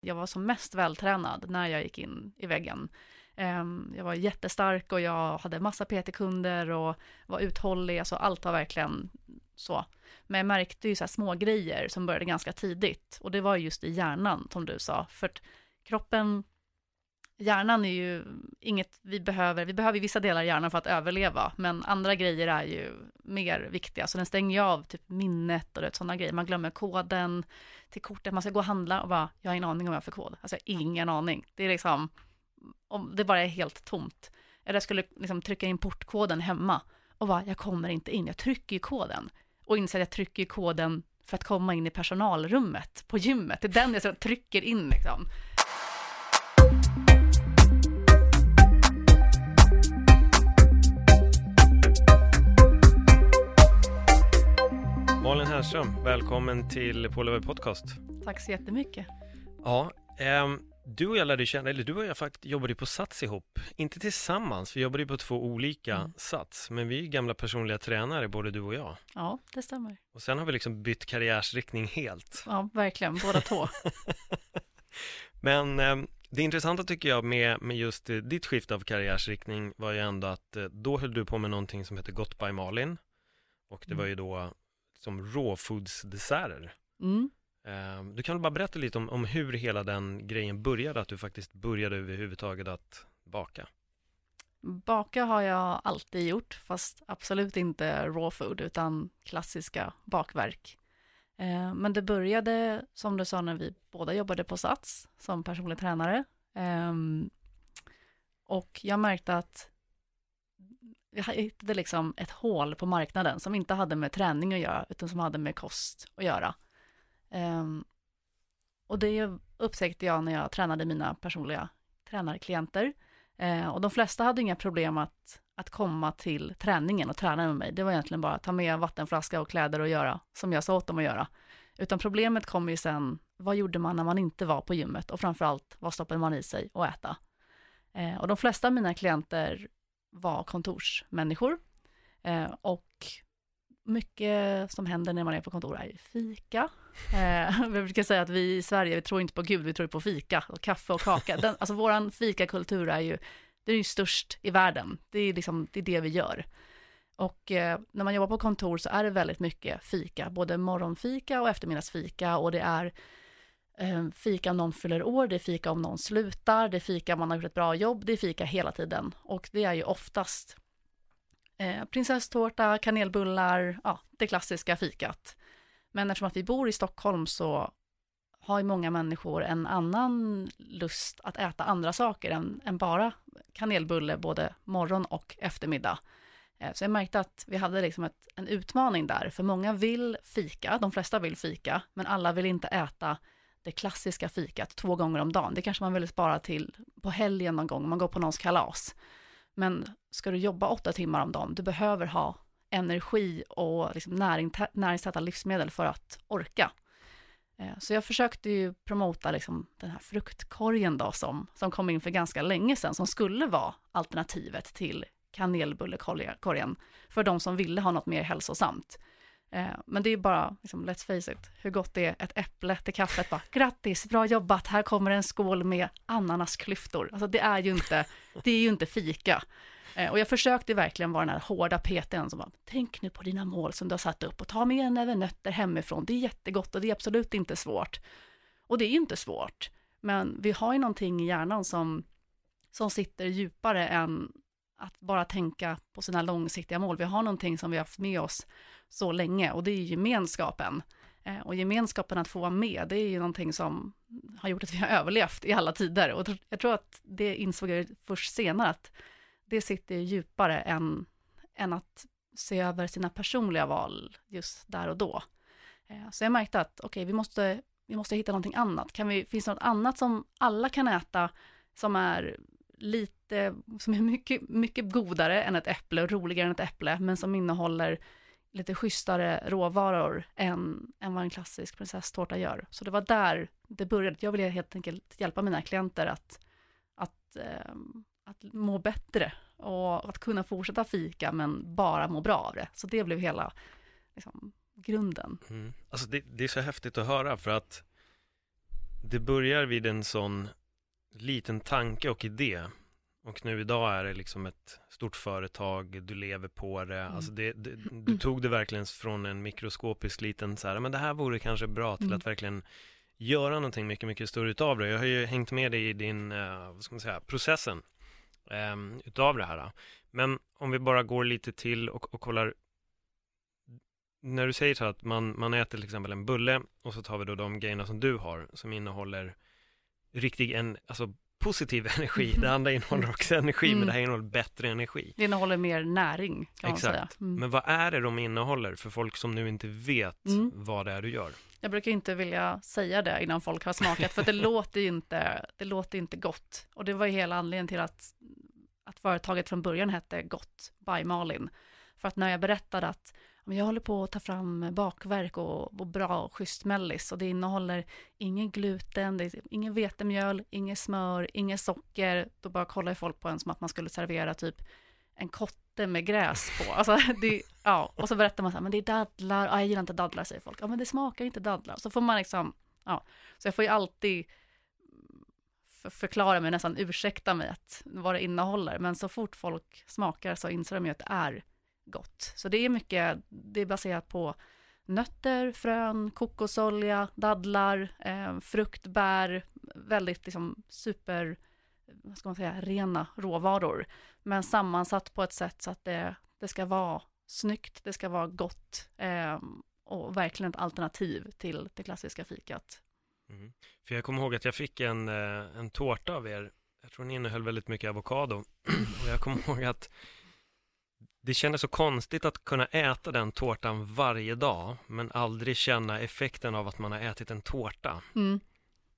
Jag var som mest vältränad när jag gick in i väggen. Ehm, jag var jättestark och jag hade massa PT-kunder och var uthållig, alltså allt var verkligen så. Men jag märkte ju så här små grejer som började ganska tidigt och det var just i hjärnan som du sa, för att kroppen, hjärnan är ju inget vi behöver, vi behöver vissa delar i hjärnan för att överleva, men andra grejer är ju mer viktiga, så den stänger ju av typ minnet och sådana grejer, man glömmer koden till kortet, man ska gå och handla och bara, jag har ingen aning om vad jag har för kod, alltså ingen aning, det är liksom, om det bara är helt tomt. Eller jag skulle liksom trycka in portkoden hemma och bara, jag kommer inte in, jag trycker ju koden. Och inser att jag trycker ju koden för att komma in i personalrummet på gymmet. Det är den jag trycker in liksom. Malin Hernström, välkommen till Pålöver Podcast. Tack så jättemycket. Ja, ehm, du och jag lärde känna, eller du och jag faktiskt jobbade på Sats ihop. Inte tillsammans, vi jobbade på två olika Mm. Sats, men vi är gamla personliga tränare, både du och jag. Ja, det stämmer. Och sen har vi liksom bytt karriärsriktning helt. Ja, verkligen, båda två. Men ehm, det intressanta tycker jag med, med just eh, ditt skifte av karriärsriktning var ju ändå att eh, då höll du på med någonting som heter Gott by Malin. Och det var ju då som rawfoods-desserter. Mm. Eh, Du kan bara berätta lite om, om hur hela den grejen började, att du faktiskt började överhuvudtaget att baka. Baka har jag alltid gjort, fast absolut inte raw food, utan klassiska bakverk. Eh, Men det började, som du sa, när vi båda jobbade på Sats som personlig tränare. Ehm, Och jag märkte att jag hittade liksom ett hål på marknaden som inte hade med träning att göra, utan som hade med kost att göra. Um, Och det upptäckte jag när jag tränade mina personliga tränarklienter. Uh, och de flesta hade inga problem att, att komma till träningen och träna med mig. Det var egentligen bara att ta med vattenflaska och kläder och göra som jag sa åt dem att göra. Utan problemet kom ju sen, vad gjorde man när man inte var på gymmet? Och framförallt, vad stoppade man i sig och äta? Eh, och de flesta av mina klienter var kontorsmänniskor. Eh, och mycket som händer när man är på kontor är ju fika. Eh, vi brukar säga att vi i Sverige, vi tror inte på Gud, vi tror på fika och kaffe och kaka. Den, alltså våran fikakultur är ju, det är ju störst i världen. Det är liksom, det är det vi gör. Och eh, när man jobbar på kontor så är det väldigt mycket fika, både morgonfika och eftermiddagsfika och det är Eh, fika om någon fyller år, det är fika om någon slutar, det är fika om man har gjort ett bra jobb, det är fika hela tiden. Och det är ju oftast eh, prinsesstårta, kanelbullar, ja, det klassiska fikat. Men eftersom att vi bor i Stockholm så har ju många människor en annan lust att äta andra saker än, än bara kanelbulle både morgon och eftermiddag. Eh, Så jag märkte att vi hade liksom ett, en utmaning där, för många vill fika, de flesta vill fika, men alla vill inte äta det klassiska fikat två gånger om dagen. Det kanske man vill spara till på helgen någon gång, om man går på någons kalas. Men ska du jobba åtta timmar om dagen, du behöver ha energi och liksom näring, näringstäta livsmedel för att orka. Eh, så jag försökte ju promota liksom den här fruktkorgen då som, som kom in för ganska länge sedan, som skulle vara alternativet till kanelbullekorgen för de som ville ha något mer hälsosamt. Eh, men det är bara, liksom, let's face it, hur gott det är ett äpple till kaffet. Bara, Grattis, bra jobbat, här kommer en skål med ananasklyftor. Alltså det är ju inte, det är ju inte fika. Eh, och jag försökte verkligen vara den här hårda PTn som bara, tänk nu på dina mål som du har satt upp och ta med en näve nötter hemifrån. Det är jättegott och det är absolut inte svårt. Och det är ju inte svårt, men vi har ju någonting i hjärnan som, som sitter djupare än att bara tänka på sina långsiktiga mål. Vi har någonting som vi har haft med oss så länge och det är gemenskapen. Eh, och gemenskapen att få vara med, det är ju någonting som har gjort att vi har överlevt i alla tider. Och jag tror att det insåg jag först senare, att det sitter djupare än, än att se över sina personliga val just där och då. Eh, så jag märkte att okej, vi måste vi måste hitta någonting annat. Kan vi, finns det något annat som alla kan äta som är lite, som är mycket, mycket godare än ett äpple och roligare än ett äpple, men som innehåller lite schysstare råvaror än, än vad en klassisk prinsesstårta gör. Så det var där det började. Jag ville helt enkelt hjälpa mina klienter att, att, eh, att må bättre och att kunna fortsätta fika men bara må bra av det. Så det blev hela liksom, grunden. Mm. Alltså det, det är så häftigt att höra för att det börjar vid en sån liten tanke och idé och nu idag är det liksom ett stort företag, du lever på det, mm. alltså det, det, du tog det verkligen från en mikroskopisk liten så här, men det här vore kanske bra till mm. att verkligen göra någonting mycket, mycket större utav det. Jag har ju hängt med dig i din, uh, vad ska man säga, processen um, utav det här. Men om vi bara går lite till och, och kollar när du säger så att man, man äter till exempel en bulle och så tar vi då de grejerna som du har som innehåller riktig, en, alltså positiv energi. Det andra innehåller också energi, mm. men det här innehåller bättre energi. Det innehåller mer näring, kan Exakt. man säga. Mm. Men vad är det de innehåller för folk som nu inte vet mm. vad det är du gör? Jag brukar inte vilja säga det innan folk har smakat, för det låter inte, det låter inte gott. Och det var ju hela anledningen till att, att företaget från början hette Gott by Malin. För att när jag berättade att men jag håller på att ta fram bakverk och, och bra schysst mellis och det innehåller ingen gluten, det är ingen vetemjöl, inget smör, inget socker. Då bara kollar folk på en som att man skulle servera typ en kotte med gräs på. Alltså, det, ja. Och så berättar man så här, men det är dadlar, ja, jag gillar inte dadlar säger folk. Ja, men det smakar inte dadlar. Så får man liksom, ja. Så jag får ju alltid förklara mig, nästan ursäkta mig att vad det innehåller. Men så fort folk smakar så inser de ju att det är gott. Så det är mycket, det är baserat på nötter, frön, kokosolja, dadlar, eh, frukt, bär, väldigt liksom super, vad ska man säga, rena råvaror. Men sammansatt på ett sätt så att det, det ska vara snyggt, det ska vara gott eh, och verkligen ett alternativ till det klassiska fikat. Mm. För jag kommer ihåg att jag fick en, eh, en tårta av er, jag tror den innehöll väldigt mycket avokado. och jag kommer ihåg att det kändes så konstigt att kunna äta den tårtan varje dag men aldrig känna effekten av att man har ätit en tårta. Mm.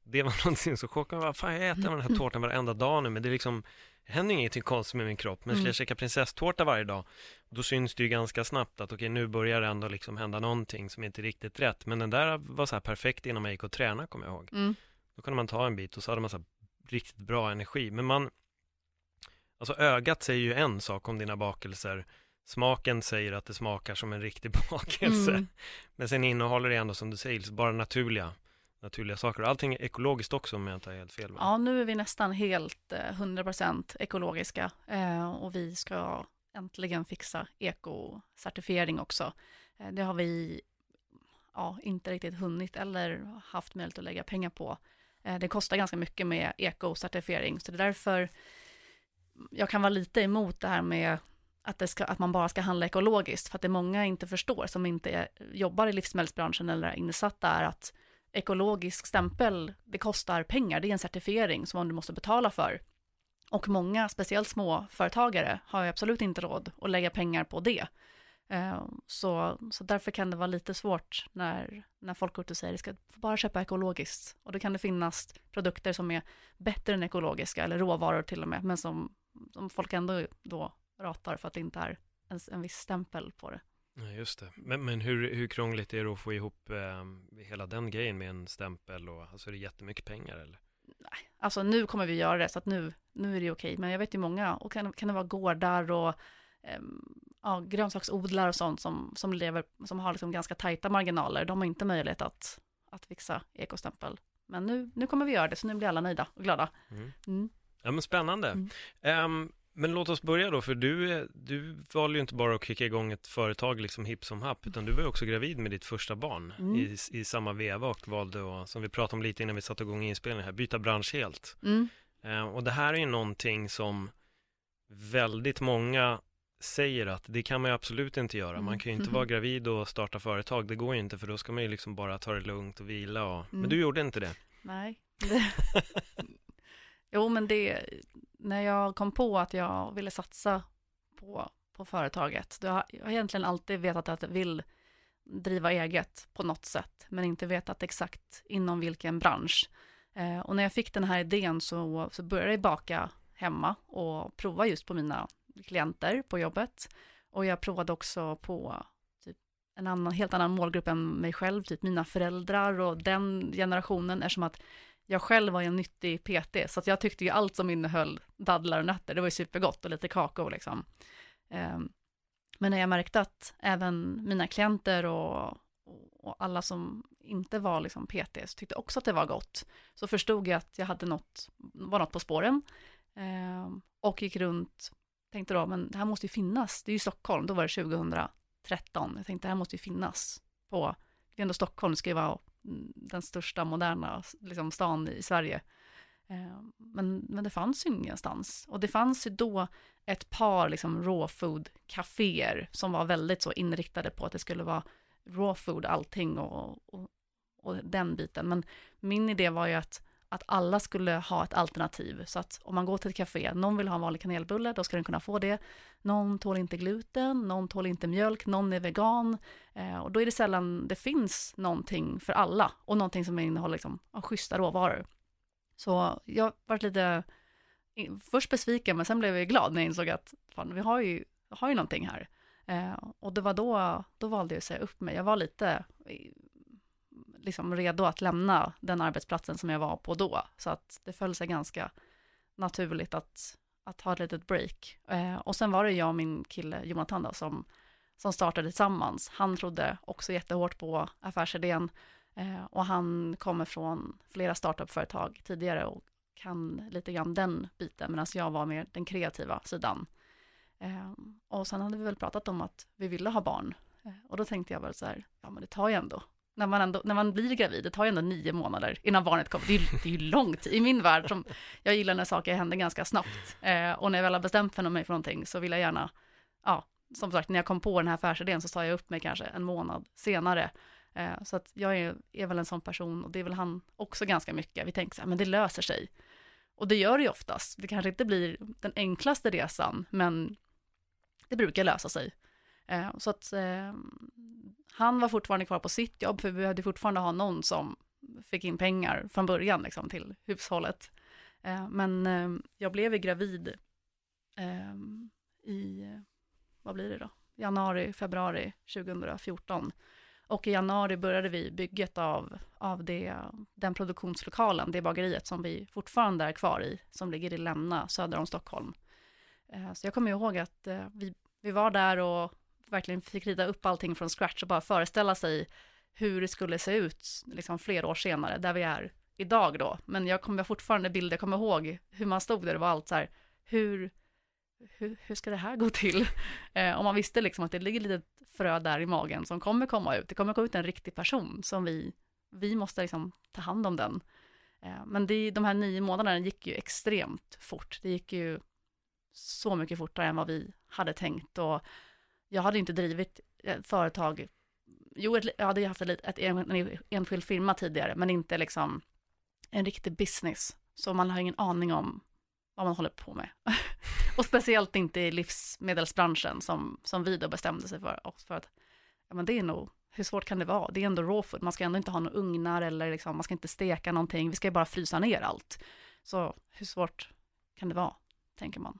Det var någonting så chockande. Fan, jag äter den här tårtan varenda dag nu men det är liksom det händer ingenting konstigt med min kropp. Men skulle jag mm. käka prinsesstårta varje dag då syns det ju ganska snabbt att okej okay, nu börjar det ändå liksom hända någonting som inte är riktigt rätt. Men den där var så här perfekt innan man gick och tränade kommer jag ihåg. Mm. Då kunde man ta en bit och så hade man så riktigt bra energi. Men man Alltså ögat säger ju en sak om dina bakelser Smaken säger att det smakar som en riktig bakelse mm. Men sen innehåller det ändå som du säger, bara naturliga naturliga saker. Allting är ekologiskt också om jag inte har helt fel. Ja, nu är vi nästan helt 100% eh, ekologiska eh, och vi ska äntligen fixa ekocertifiering också. Eh, det har vi ja, inte riktigt hunnit eller haft möjlighet att lägga pengar på. Det kostar ganska mycket med ekocertifiering, så det är därför jag kan vara lite emot det här med att, det ska, att man bara ska handla ekologiskt, för att det många inte förstår som inte är, jobbar i livsmedelsbranschen eller är insatta är att ekologisk stämpel, det kostar pengar, det är en certifiering som du måste betala för. Och många, speciellt små företagare, har ju absolut inte råd att lägga pengar på det. Eh, så, så därför kan det vara lite svårt när, när folk går ut och säger att ska bara köpa ekologiskt. Och då kan det finnas produkter som är bättre än ekologiska, eller råvaror till och med, men som som folk ändå då ratar för att det inte är en, en viss stämpel på det. Ja, just det. Men, men hur, hur krångligt är det att få ihop eh, hela den grejen med en stämpel och alltså är det jättemycket pengar eller? Nej, alltså nu kommer vi göra det så att nu, nu är det okej, men jag vet ju många och kan, kan det vara gårdar och eh, ja, grönsaksodlare och sånt som, som lever, som har liksom ganska tajta marginaler, de har inte möjlighet att, att fixa ekostämpel. Men nu, nu kommer vi göra det, så nu blir alla nöjda och glada. Mm. Mm. Ja men spännande. Mm. Um, men låt oss börja då, för du, du valde ju inte bara att kicka igång ett företag liksom hipp som happ, utan du var ju också gravid med ditt första barn mm. i, i samma veva och valde att, som vi pratade om lite innan vi satte igång inspelningen här, byta bransch helt. Mm. Uh, och det här är ju någonting som väldigt många säger att det kan man ju absolut inte göra. Man kan ju inte mm. vara gravid och starta företag. Det går ju inte för då ska man ju liksom bara ta det lugnt och vila. Och... Men du gjorde inte det. Nej. Det... Det, när jag kom på att jag ville satsa på, på företaget, då har jag egentligen alltid vetat att jag vill driva eget på något sätt, men inte vetat exakt inom vilken bransch. Eh, och när jag fick den här idén så, så började jag baka hemma och prova just på mina klienter på jobbet. Och jag provade också på typ en annan, helt annan målgrupp än mig själv, typ mina föräldrar och den generationen, eftersom att jag själv var en nyttig PT, så att jag tyckte ju allt som innehöll dadlar och nötter, det var ju supergott och lite kakao liksom. Ehm, men när jag märkte att även mina klienter och, och alla som inte var liksom PTs tyckte också att det var gott, så förstod jag att jag hade något, var något på spåren ehm, och gick runt, tänkte då, men det här måste ju finnas, det är ju Stockholm, då var det 2013, jag tänkte det här måste ju finnas på, det är ändå Stockholm, det ska ju vara den största moderna liksom, stan i Sverige. Eh, men, men det fanns ju ingenstans. Och det fanns ju då ett par liksom raw food kaféer som var väldigt så inriktade på att det skulle vara raw food allting och, och, och den biten. Men min idé var ju att, att alla skulle ha ett alternativ. Så att om man går till ett café, någon vill ha en vanlig kanelbulle, då ska den kunna få det. Någon tål inte gluten, någon tål inte mjölk, någon är vegan. Eh, och då är det sällan det finns någonting för alla och någonting som innehåller liksom, schyssta råvaror. Så jag varit lite, först besviken, men sen blev jag glad när jag insåg att fan, vi har ju, har ju någonting här. Eh, och det var då, då valde jag att säga upp mig. Jag var lite liksom redo att lämna den arbetsplatsen som jag var på då. Så att det föll sig ganska naturligt att, att ha ett litet break. Eh, och sen var det jag och min kille Jonathan då, som, som startade tillsammans. Han trodde också jättehårt på affärsidén Eh, och han kommer från flera startupföretag tidigare och kan lite grann den biten, medan jag var mer den kreativa sidan. Eh, och sen hade vi väl pratat om att vi ville ha barn. Eh, och då tänkte jag väl så här, ja men det tar ju ändå, när man, ändå, när man blir gravid, det tar ju ändå nio månader innan barnet kommer. Det är, det är ju långt i min värld, som jag gillar när saker händer ganska snabbt. Eh, och när jag väl har bestämt för mig för någonting så vill jag gärna, ja, som sagt, när jag kom på den här affärsidén så sa jag upp mig kanske en månad senare Eh, så att jag är, är väl en sån person och det är väl han också ganska mycket. Vi tänker så här, men det löser sig. Och det gör det ju oftast. Det kanske inte blir den enklaste resan, men det brukar lösa sig. Eh, så att eh, han var fortfarande kvar på sitt jobb, för vi behövde fortfarande ha någon som fick in pengar från början liksom, till hushållet. Eh, men ehm, jag blev gravid ehm, i, vad blir det då? Januari, februari 2014. Och i januari började vi bygget av, av det, den produktionslokalen, det bageriet som vi fortfarande är kvar i, som ligger i Lämna söder om Stockholm. Eh, så jag kommer ihåg att eh, vi, vi var där och verkligen fick rita upp allting från scratch och bara föreställa sig hur det skulle se ut liksom flera år senare, där vi är idag då. Men jag kommer fortfarande bilder, jag kommer ihåg hur man stod där, det var allt så här, hur, hur, hur ska det här gå till? Eh, och man visste liksom att det ligger lite frö där i magen som kommer komma ut. Det kommer komma ut en riktig person som vi, vi måste liksom ta hand om den. Eh, men det, de här nio månaderna gick ju extremt fort. Det gick ju så mycket fortare än vad vi hade tänkt och jag hade inte drivit eh, företag. Jo, jag hade haft ett, ett, en enskild firma tidigare, men inte liksom en riktig business. Så man har ingen aning om vad man håller på med. och speciellt inte i livsmedelsbranschen som, som vi då bestämde sig för. för att, ja men det är nog, hur svårt kan det vara? Det är ändå raw food, man ska ändå inte ha några ugnar eller liksom, man ska inte steka någonting, vi ska ju bara frysa ner allt. Så hur svårt kan det vara, tänker man.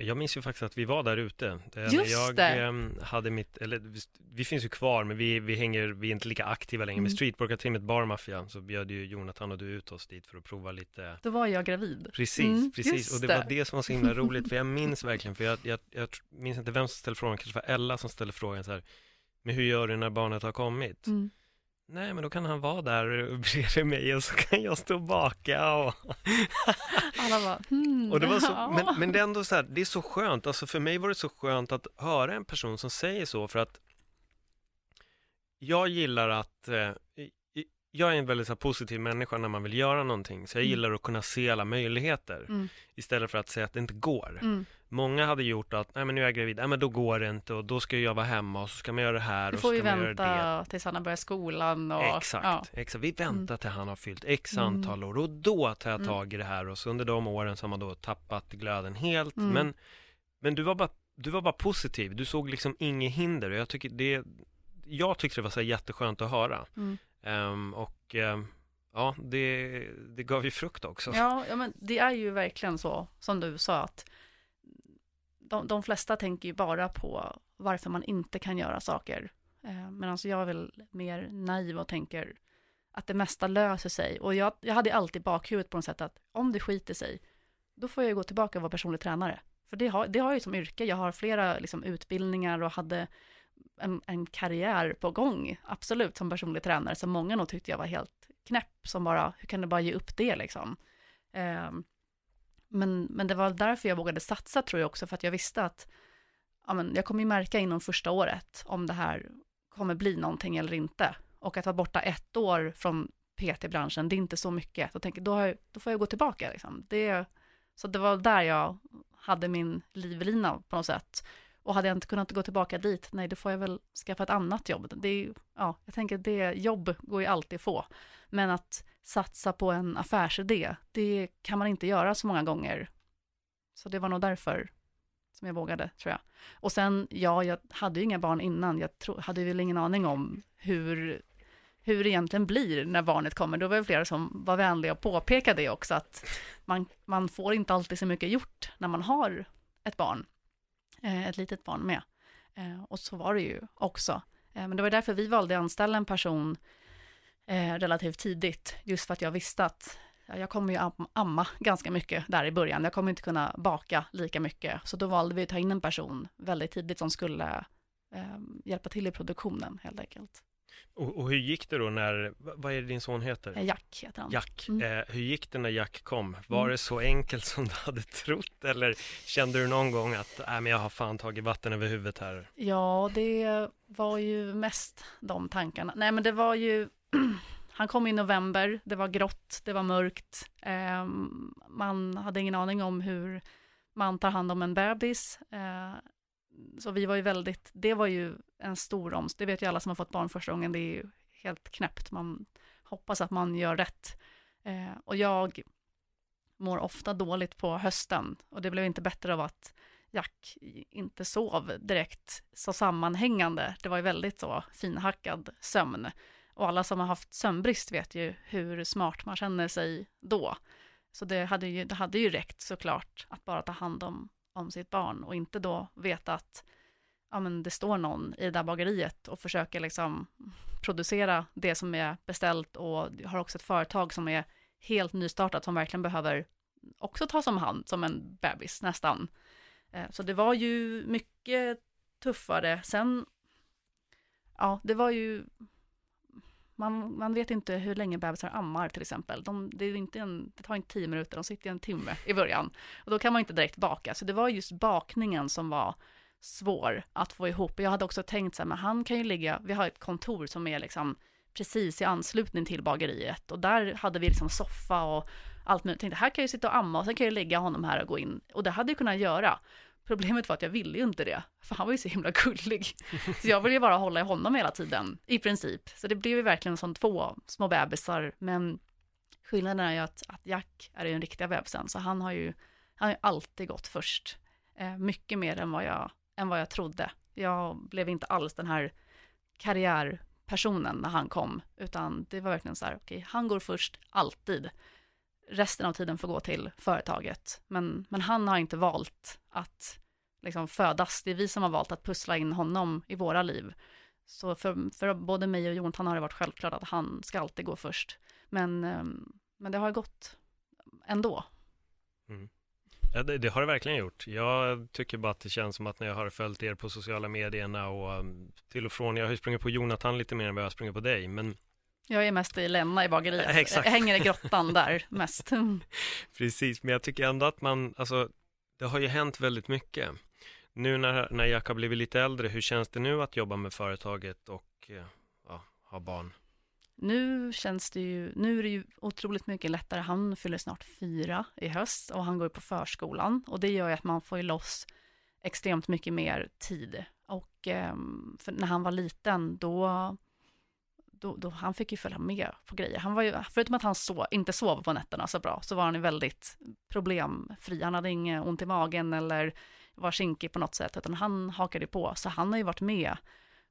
Jag minns ju faktiskt att vi var där ute. Just jag det. Ehm, hade mitt, eller vi finns ju kvar, men vi, vi hänger, vi är inte lika aktiva längre. Mm. Med streetworker-teamet Bar Mafia så bjöd ju Jonathan och du ut oss dit för att prova lite. Då var jag gravid. Precis, mm, precis. Och det, det var det som var så himla roligt, för jag minns verkligen, för jag, jag, jag minns inte vem som ställde frågan, kanske var Ella som ställde frågan så här, men hur gör du när barnet har kommit? Mm. Nej, men då kan han vara där bredvid mig och så kan jag stå och baka och... Alla bara, hmm, och det var så, men, men det är ändå så här, det är så skönt, alltså för mig var det så skönt att höra en person som säger så för att jag gillar att eh, jag är en väldigt så positiv människa när man vill göra någonting, så jag mm. gillar att kunna se alla möjligheter mm. istället för att säga att det inte går. Mm. Många hade gjort att, nej men nu är jag gravid, nej men då går det inte och då ska jag vara hemma och så ska man göra det här och så ska får vi vänta tills han har börjat skolan och... Exakt, ja. exakt. Vi väntar till han har fyllt x mm. antal år och då tar jag mm. tag i det här och så under de åren så har man då tappat glöden helt. Mm. Men, men du var bara du var bara positiv, du såg liksom inget hinder och jag tycker det jag tyckte det var så jätteskönt att höra. Mm. Um, och ehm, ja, det, det gav ju frukt också. Ja, ja, men det är ju verkligen så som du sa att de, de flesta tänker ju bara på varför man inte kan göra saker. Eh, men alltså jag är väl mer naiv och tänker att det mesta löser sig. Och jag, jag hade alltid bakhuvudet på något sätt att om det skiter sig, då får jag gå tillbaka och vara personlig tränare. För det har, det har jag ju som yrke, jag har flera liksom, utbildningar och hade en, en karriär på gång, absolut, som personlig tränare, som många nog tyckte jag var helt knäpp, som bara, hur kan du bara ge upp det liksom? Eh, men, men det var därför jag vågade satsa tror jag också, för att jag visste att ja, men jag kommer ju märka inom första året om det här kommer bli någonting eller inte. Och att vara borta ett år från PT-branschen, det är inte så mycket. Så tänker, då, har jag, då får jag gå tillbaka. Liksom. Det, så det var där jag hade min livlina på något sätt. Och hade jag inte kunnat gå tillbaka dit, nej, då får jag väl skaffa ett annat jobb. Det är, ja, jag tänker att det jobb går ju alltid att få. Men att satsa på en affärsidé, det kan man inte göra så många gånger. Så det var nog därför som jag vågade, tror jag. Och sen, ja, jag hade ju inga barn innan. Jag tro, hade väl ingen aning om hur, hur det egentligen blir när barnet kommer. Då var det flera som var vänliga och påpekade det också, att man, man får inte alltid så mycket gjort när man har ett barn, Eh, ett litet barn med. Eh, och så var det ju också. Eh, men det var därför vi valde att anställa en person relativt tidigt, just för att jag visste att jag kommer ju amma ganska mycket där i början. Jag kommer inte kunna baka lika mycket. Så då valde vi att ta in en person väldigt tidigt som skulle hjälpa till i produktionen helt enkelt. Och, och, hur gick det då när, vad är det din son heter? Eh, Jack heter han. Jack, mm. eh, hur gick det när Jack kom? Var mm. det så enkelt som du hade trott eller kände du någon gång att, äh, men jag har fan tagit vatten över huvudet här? Ja, det var ju mest de tankarna. Nej, men det var ju Han kom i november, det var grått, det var mörkt. Eh, man hade ingen aning om hur man tar hand om en bebis. Eh, så vi var ju väldigt, det var ju en stor omst. Det vet ju alla som har fått barn första gången, det är ju helt knäppt. Man hoppas att man gör rätt. Eh, och jag mår ofta dåligt på hösten och det blev inte bättre av att Jack inte sov direkt så sammanhängande. Det var ju väldigt så finhackad sömn. Och alla som har haft sömnbrist vet ju hur smart man känner sig då. Så det hade ju, det hade ju räckt såklart att bara ta hand om, om sitt barn och inte då veta att ja, men det står någon i det där bageriet och försöker liksom producera det som är beställt och har också ett företag som är helt nystartat som verkligen behöver också tas om hand som en bebis nästan. Eh, så det var ju mycket tuffare. Sen, ja, det var ju man, man vet inte hur länge bebisar ammar till exempel. De, det, är inte en, det tar inte tio minuter, de sitter en timme i början. Och då kan man inte direkt baka. Så det var just bakningen som var svår att få ihop. Jag hade också tänkt så här, men han kan ju ligga, vi har ett kontor som är liksom precis i anslutning till bageriet. Och där hade vi liksom soffa och allt möjligt. Jag tänkte, här kan jag ju sitta och amma och sen kan jag lägga honom här och gå in. Och det hade jag kunnat göra. Problemet var att jag ville ju inte det, för han var ju så himla gullig. Så jag ville ju bara hålla i honom hela tiden, i princip. Så det blev ju verkligen som två små bebisar, men skillnaden är ju att, att Jack är ju den riktiga bebisen, så han har ju, han har ju alltid gått först. Eh, mycket mer än vad, jag, än vad jag trodde. Jag blev inte alls den här karriärpersonen när han kom, utan det var verkligen så här, okej, okay, han går först, alltid resten av tiden får gå till företaget. Men, men han har inte valt att liksom födas. Det är vi som har valt att pussla in honom i våra liv. Så för, för både mig och Jonathan har det varit självklart att han ska alltid gå först. Men, ehm, men det har gått ändå. Mm. Ja, det, det, har det verkligen gjort. Jag tycker bara att det känns som att när jag har följt er på sociala medierna och ehm, till och från, jag har ju sprungit på Jonathan lite mer än vad jag har sprungit på dig, men jag är mest i Länna i bageriet. Exakt. Jag hänger i grottan där mest. Precis, men jag tycker ändå att man, alltså, det har ju hänt väldigt mycket. Nu när, när Jack har blivit lite äldre, hur känns det nu att jobba med företaget och eh, ja, ha barn? Nu känns det ju, nu är det ju otroligt mycket lättare. Han fyller snart fyra i höst och han går på förskolan och det gör ju att man får ju loss extremt mycket mer tid. Och eh, när han var liten, då då, då, han fick ju följa med på grejer. Han var ju, förutom att han sov, inte sov på nätterna så bra, så var han ju väldigt problemfri. Han hade inget ont i magen eller var kinkig på något sätt, utan han hakade på. Så han har ju varit med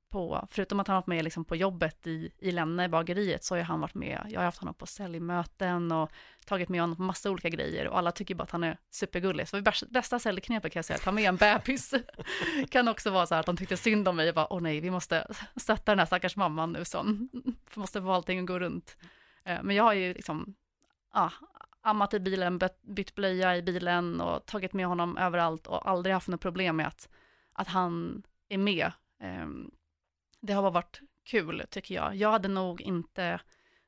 på, förutom att han varit med liksom på jobbet i, i Länna i bageriet, så har han varit med, jag har haft honom på säljmöten och tagit med honom på massa olika grejer och alla tycker bara att han är supergullig. Så bästa säljknepet kan jag säga, ta med en bebis. kan också vara så här att de tyckte synd om mig och bara, åh nej, vi måste stötta den här stackars mamman nu som måste få allting att gå runt. Eh, men jag har ju liksom, ja, ammat i bilen, bytt blöja i bilen och tagit med honom överallt och aldrig haft något problem med att, att han är med. Um, det har bara varit kul tycker jag. Jag hade nog inte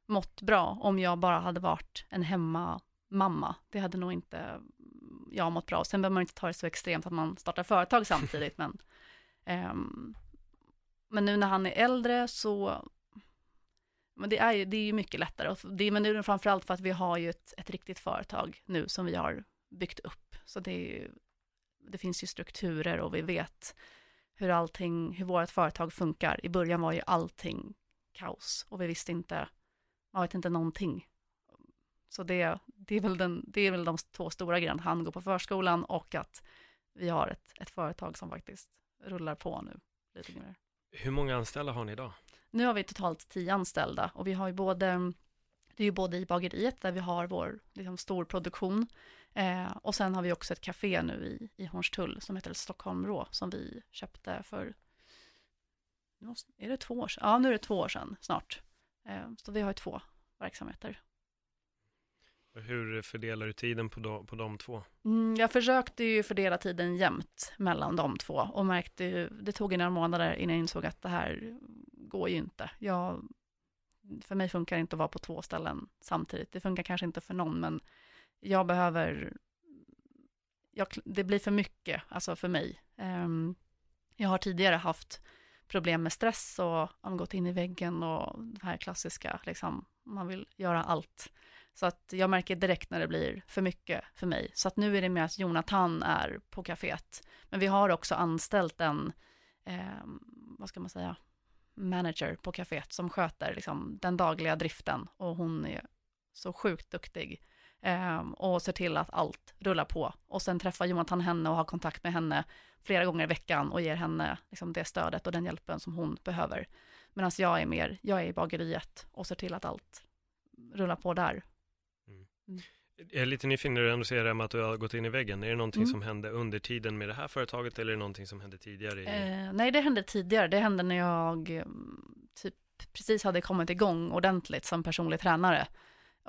mått bra om jag bara hade varit en hemmamamma. Det hade nog inte jag mått bra. Sen behöver man inte ta det så extremt att man startar företag samtidigt, men, um, men nu när han är äldre så men det är ju, det är ju mycket lättare. Och det, men nu är det framförallt för att vi har ju ett, ett riktigt företag nu som vi har byggt upp. Så det, är ju, det finns ju strukturer och vi vet hur allting, hur vårt företag funkar. I början var ju allting kaos och vi visste inte, man vet inte någonting. Så det, det, är, väl den, det är väl de två stora grejerna, han går på förskolan och att vi har ett, ett företag som faktiskt rullar på nu lite mer. Hur många anställda har ni idag? Nu har vi totalt tio anställda och vi har ju både, det är ju både i bageriet där vi har vår liksom, stor produktion eh, och sen har vi också ett café nu i, i Hornstull som heter Stockholm Rå som vi köpte för, är det två år sedan? Ja, nu är det två år sedan snart. Eh, så vi har ju två verksamheter. Hur fördelar du tiden på de, på de två? Mm, jag försökte ju fördela tiden jämnt mellan de två och märkte ju, det tog några månader innan jag insåg att det här går ju inte. Jag, för mig funkar det inte att vara på två ställen samtidigt. Det funkar kanske inte för någon, men jag behöver, jag, det blir för mycket, alltså för mig. Um, jag har tidigare haft problem med stress och har gått in i väggen och det här klassiska, liksom, man vill göra allt. Så att jag märker direkt när det blir för mycket för mig. Så att nu är det mer att Jonathan är på kaféet. Men vi har också anställt en, eh, vad ska man säga, manager på kaféet som sköter liksom, den dagliga driften och hon är så sjukt duktig eh, och ser till att allt rullar på. Och sen träffar Jonathan henne och har kontakt med henne flera gånger i veckan och ger henne liksom, det stödet och den hjälpen som hon behöver. Medan jag är mer, jag är i bageriet och ser till att allt rullar på där. Mm. Mm. Jag är lite nyfiken när du ändå säger det med att du har gått in i väggen. Är det någonting mm. som hände under tiden med det här företaget eller är det någonting som hände tidigare? I... Eh, nej, det hände tidigare. Det hände när jag mm, typ precis hade kommit igång ordentligt som personlig tränare.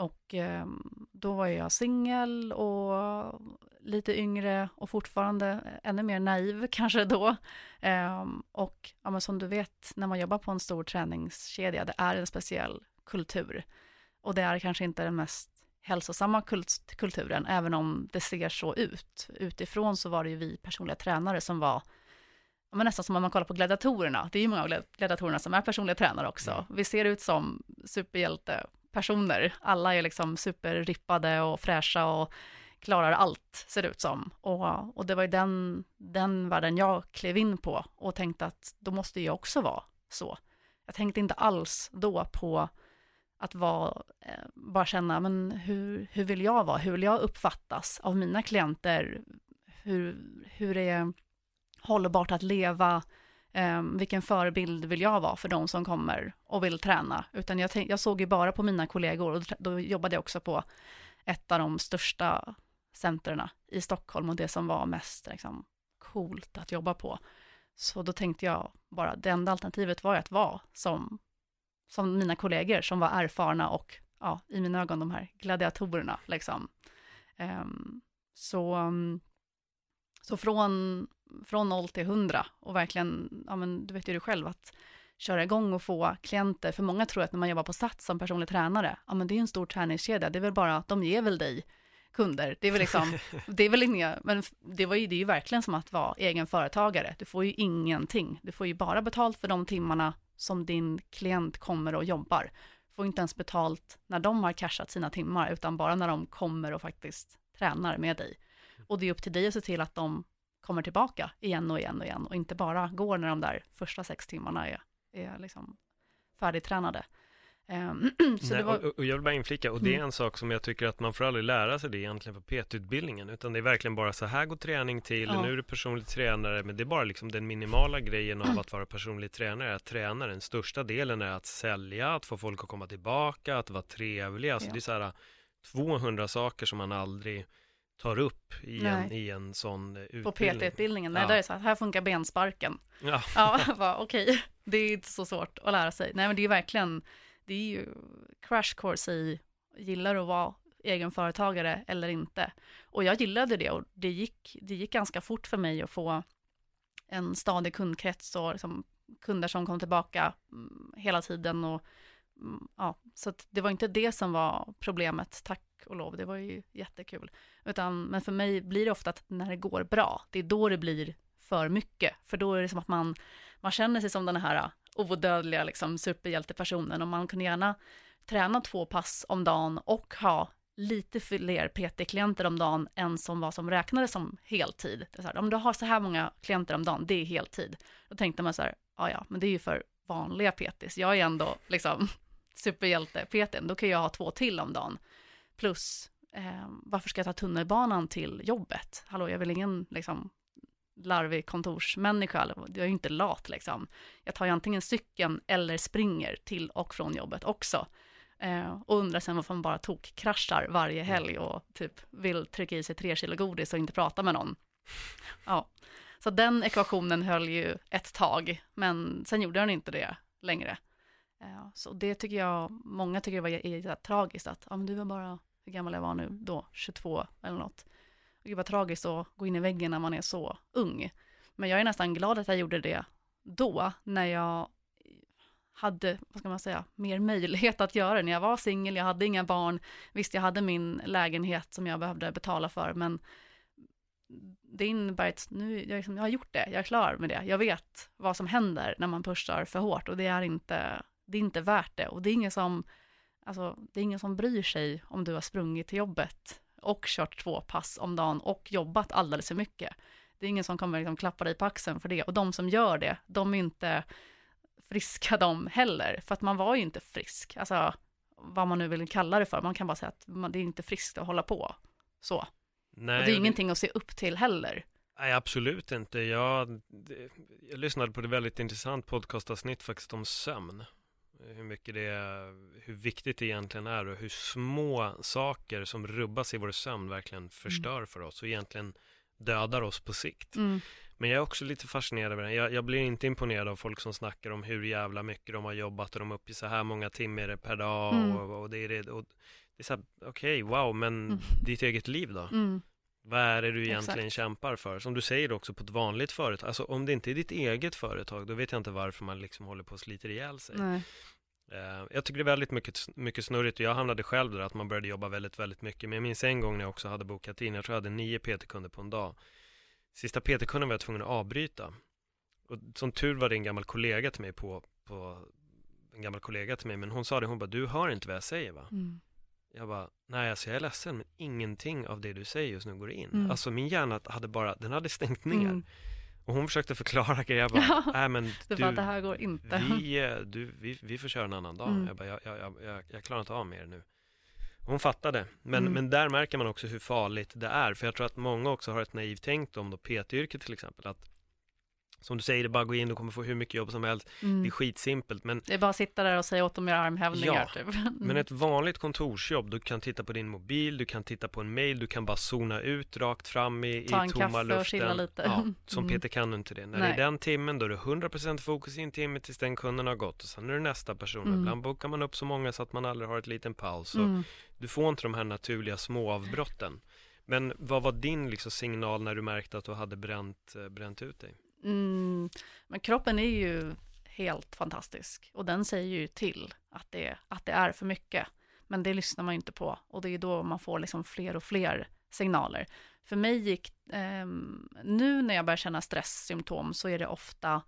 Och eh, då var jag singel och lite yngre och fortfarande ännu mer naiv kanske då. Eh, och ja, men som du vet, när man jobbar på en stor träningskedja, det är en speciell kultur. Och det är kanske inte den mest hälsosamma kult kulturen, även om det ser så ut. Utifrån så var det ju vi personliga tränare som var, men nästan som om man kollar på gladiatorerna, det är ju många av gladiatorerna som är personliga tränare också. Mm. Vi ser ut som personer, alla är liksom superrippade och fräscha och klarar allt, ser det ut som. Och, och det var ju den, den världen jag klev in på och tänkte att då måste jag också vara så. Jag tänkte inte alls då på att vara, eh, bara känna, men hur, hur vill jag vara? Hur vill jag uppfattas av mina klienter? Hur, hur är hållbart att leva? Um, vilken förebild vill jag vara för de som kommer och vill träna? Utan jag, tänk, jag såg ju bara på mina kollegor och då jobbade jag också på ett av de största centren i Stockholm och det som var mest liksom, coolt att jobba på. Så då tänkte jag bara, det enda alternativet var ju att vara som som mina kollegor som var erfarna och ja, i mina ögon de här gladiatorerna liksom. Um, så, um, så från, från 0 till 100 och verkligen, ja men du vet ju du själv att köra igång och få klienter, för många tror att när man jobbar på Sats som personlig tränare, ja men det är en stor träningskedja, det är väl bara, de ger väl dig kunder, det är väl liksom, det är väl inga, men det var ju, det är ju verkligen som att vara egen företagare, du får ju ingenting, du får ju bara betalt för de timmarna som din klient kommer och jobbar. Får inte ens betalt när de har cashat sina timmar, utan bara när de kommer och faktiskt tränar med dig. Och det är upp till dig att se till att de kommer tillbaka igen och igen och igen och inte bara går när de där första sex timmarna är, är liksom färdigtränade. Ehm, Nej, var, och, och jag vill bara inflika, och det är Mm. en sak som jag tycker att man får aldrig lära sig det egentligen på PT-utbildningen, utan det är verkligen bara så här går träning till, Ja. nu är du personlig tränare, men det är bara liksom den minimala grejen av att vara personlig tränare, att träna, den största delen är att sälja, att få folk att komma tillbaka, att vara trevlig, alltså Ja. det är så här 200 saker som man aldrig tar upp i, en, Nej. i en sån eh, utbildning. på PT-utbildningen, nej, Ja. där är det så här, här funkar bensparken. Ja. Ja, okej, det är inte så svårt att lära sig. Nej, men det är verkligen, det är ju crash course i, gillar att vara egenföretagare eller inte? Och jag gillade det och det gick, det gick ganska fort för mig att få en stadig kundkrets och liksom kunder som kom tillbaka mm, hela tiden och Mm, ja, så att det var inte det som var problemet, tack och lov, det var ju jättekul. Utan, men för mig blir det ofta att när det går bra, det är då det blir för mycket, för då är det som att man, man känner sig som den här äh, odödliga liksom, superhjältepersonen och man kunde gärna träna två pass om dagen och ha lite fler PT-klienter om dagen än som vad som räknades som heltid. Det är så här, om du har så här många klienter om dagen, det är heltid. Då tänkte man så här, ja ja, men det är ju för vanliga PTs. Jag är ändå liksom superhjälte-PTn, då kan jag ha två till om dagen. Plus, eh, varför ska jag ta tunnelbanan till jobbet? Hallå, jag väl ingen liksom larvig kontorsmänniska, jag är ju inte lat liksom. Jag tar ju antingen cykeln eller springer till och från jobbet också. Eh, och undrar sen varför man bara tog kraschar varje helg och typ vill trycka i sig tre kilo godis och inte prata med någon. Ja, så den ekvationen höll ju ett tag, men sen gjorde den inte det längre. Så det tycker jag, många tycker det var är, tragiskt att, ja men du var bara, hur gammal jag var nu då, 22 eller något. Gud vad tragiskt att gå in i väggen när man är så ung. Men jag är nästan glad att jag gjorde det då, när jag hade, vad ska man säga, mer möjlighet att göra det. När jag var singel, jag hade inga barn, visst jag hade min lägenhet som jag behövde betala för, men det innebär att nu, jag, liksom, jag har gjort det, jag är klar med det. Jag vet vad som händer när man pushar för hårt och det är inte, det är inte värt det. Och det är ingen som, alltså, det är ingen som bryr sig om du har sprungit till jobbet och kört två pass om dagen och jobbat alldeles för mycket. Det är ingen som kommer liksom klappa dig på axeln för det. Och de som gör det, de är inte friska de heller. För att man var ju inte frisk. Alltså, vad man nu vill kalla det för. Man kan bara säga att man, det är inte friskt att hålla på. Så. Nej, och det är ingenting att se upp till heller. Nej, absolut inte. Jag, det, jag lyssnade på ett väldigt intressant podcastavsnitt faktiskt om sömn. Hur mycket det är, hur viktigt det egentligen är och hur små saker som rubbas i vår sömn verkligen förstör för oss och egentligen dödar oss på sikt. Mm. Men jag är också lite fascinerad över det. Jag, jag blir inte imponerad av folk som snackar om hur jävla mycket de har jobbat och de är uppe i så här många timmar per dag Mm. och, och det är det. Och det är så här, okej, wow, men Mm. ditt eget liv då? Vad är det du egentligen Exakt. kämpar för? Som du säger också på ett vanligt företag, alltså om det inte är ditt eget företag, då vet jag inte varför man liksom håller på och sliter ihjäl sig. Nej. Eh, jag tycker det är väldigt mycket, mycket snurrigt och jag hamnade själv där att man började jobba väldigt, väldigt mycket. Men jag minns en gång när jag också hade bokat in, jag tror jag hade nio PT-kunder på en dag. Sista PT-kunden var jag tvungen att avbryta. Och som tur var det en gammal kollega till mig på, på en gammal kollega till mig, men hon sa det, hon bara, du hör inte vad jag säger va? Mm. Jag bara, nej alltså jag är ledsen men ingenting av det du säger just nu går in. Mm. Alltså min hjärna hade bara, den hade stängt ner. Mm. Och hon försökte förklara grejer, jag bara, nej men du, att det här går inte. vi, eh, du, vi, vi får köra en annan dag. Mm. Jag bara, jag, jag, jag, jag, jag klarar inte av mer nu. Hon fattade, men, Mm. men där märker man också hur farligt det är. För jag tror att många också har ett naivt tänkt om då PT-yrket till exempel. Att som du säger, det är bara att gå in, du kommer få hur mycket jobb som helst. Det är Mm. skitsimpelt, men Det är bara att sitta där och säga åt dem att göra armhävningar Ja, typ. Men ett vanligt kontorsjobb, du kan titta på din mobil, du kan titta på en mail, du kan bara zona ut rakt fram i, Ta i en tomma kaffe och luften. chilla lite. Ja, som Mm. Peter kan du inte det. När Nej. det är den timmen, då är det 100% fokus i en timme tills den kunden har gått och sen är det nästa person. Mm. Ibland bokar man upp så många så att man aldrig har ett liten paus. Och Mm. Du får inte de här naturliga små avbrotten. Men vad var din liksom, signal när du märkte att du hade bränt, eh, bränt ut dig? Mm. Men kroppen är ju helt fantastisk och den säger ju till att det, att det är för mycket. Men det lyssnar man ju inte på och det är då man får liksom fler och fler signaler. För mig gick, eh, nu när jag börjar känna stresssymptom så är det ofta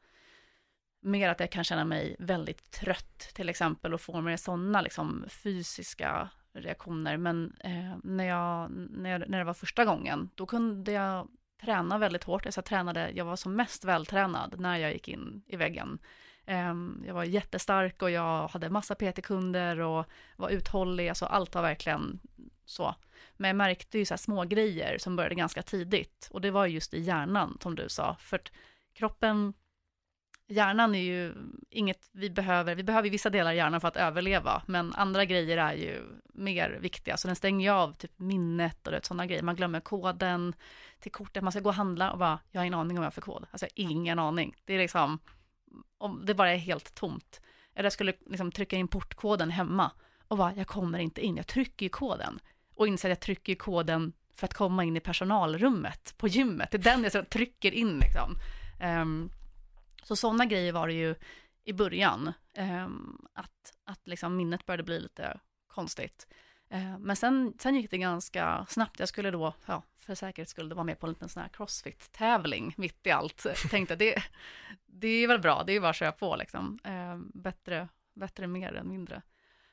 mer att jag kan känna mig väldigt trött till exempel och få mer sådana liksom fysiska reaktioner. Men eh, när, jag, när, jag, när det var första gången, då kunde jag träna väldigt hårt. Alltså jag tränade, jag var som mest vältränad när jag gick in i väggen. Ehm, jag var jättestark och jag hade massa PT-kunder och var uthållig, alltså allt var verkligen så. Men jag märkte ju så här små grejer som började ganska tidigt och det var just i hjärnan som du sa, för att kroppen hjärnan är ju inget vi behöver, vi behöver vissa delar i hjärnan för att överleva, men andra grejer är ju mer viktiga, så den stänger ju av typ minnet och sådana grejer, man glömmer koden till kortet, man ska gå och handla och bara, jag har ingen aning om vad alltså, jag har för kod, alltså ingen aning, det är liksom, om det bara är helt tomt, eller jag skulle liksom trycka in portkoden hemma och bara, jag kommer inte in, jag trycker ju koden. Och inser att jag trycker koden för att komma in i personalrummet på gymmet, det är den jag trycker in liksom. Um, så sådana grejer var det ju i början, eh, att, att liksom minnet började bli lite konstigt. Eh, men sen, sen gick det ganska snabbt. Jag skulle då, ja, för säkerhets skull, vara med på en liten sån här crossfit-tävling mitt i allt. Jag tänkte det, det är väl bra, det är bara att köra på liksom. Eh, bättre, bättre mer än mindre.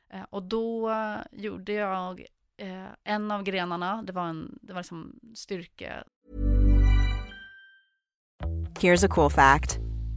Eh, och då gjorde jag eh, en av grenarna, det var, en, det var liksom styrke. Here's a cool fact.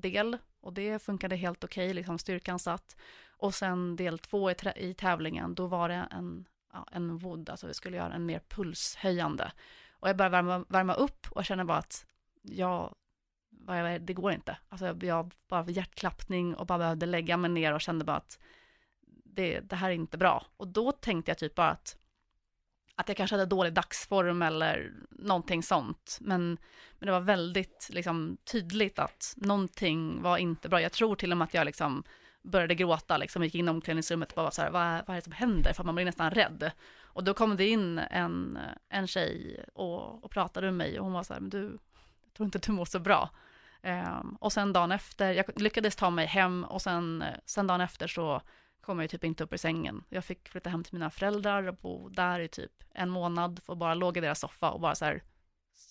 Del och det funkade helt okej, okay, liksom styrkan satt. Och sen del två i, i tävlingen, då var det en, ja, en wood, alltså vi skulle göra en mer pulshöjande. Och jag började värma, värma upp och känner bara att jag det går inte. Alltså jag bara hjärtklappning och bara behövde lägga mig ner och kände bara att det, det här är inte bra. Och då tänkte jag typ bara att, att jag kanske hade dålig dagsform eller någonting sånt. Men, men det var väldigt liksom, tydligt att någonting var inte bra. Jag tror till och med att jag liksom började gråta, liksom gick in i omklädningsrummet och bara var så här, vad, vad är det som händer? För man blir nästan rädd. Och då kom det in en, en tjej och, och pratade med mig och hon var så här, men du, jag tror inte du mår så bra. Um, och sen dagen efter, jag lyckades ta mig hem och sen, sen dagen efter så kom jag ju typ inte upp ur sängen. Jag fick flytta hem till mina föräldrar och bo där i typ en månad och bara låg i deras soffa och bara så här,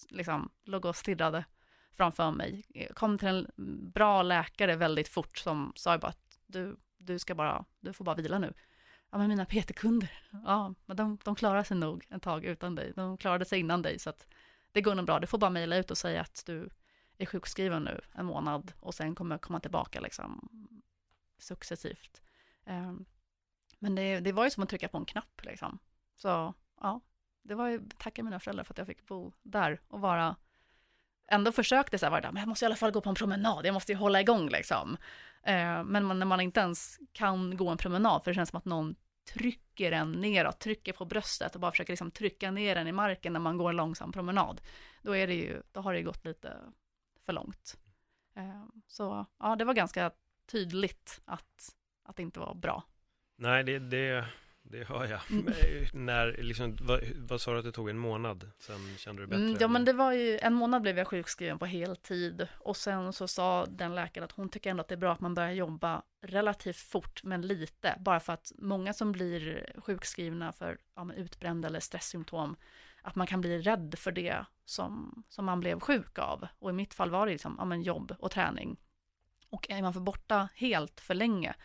liksom, låg och stirrade framför mig. Jag kom till en bra läkare väldigt fort som sa bara att du, du ska bara, du får bara vila nu. Ja, men mina PT-kunder, ja, men de, de klarar sig nog ett tag utan dig. De klarade sig innan dig, så att det går nog bra. Du får bara mejla ut och säga att du är sjukskriven nu en månad och sen kommer jag komma tillbaka liksom successivt. Ehm, men det, det var ju som att trycka på en knapp liksom. Så ja, det var ju tacka mina föräldrar för att jag fick bo där och vara ändå försökte så här varje dag, men jag måste i alla fall gå på en promenad, jag måste ju hålla igång liksom. Ehm, men man, när man inte ens kan gå en promenad, för det känns som att någon trycker en neråt, trycker på bröstet och bara försöker liksom trycka ner en i marken när man går en långsam promenad, då är det ju, då har det gått lite för långt. Ehm, så ja, det var ganska tydligt att, att det inte var bra. Nej, det, det, det hör jag. Mm. När, liksom, vad, vad sa du att det tog en månad? Sen kände du bättre? Mm, ja, men det var ju, en månad blev jag sjukskriven på heltid. Och sen så sa den läkaren att hon tycker ändå att det är bra att man börjar jobba relativt fort, men lite. Bara för att många som blir sjukskrivna för ja, utbränd eller stresssymptom att man kan bli rädd för det som, som man blev sjuk av. Och i mitt fall var det liksom, ja, men jobb och träning. Och är man för borta helt för länge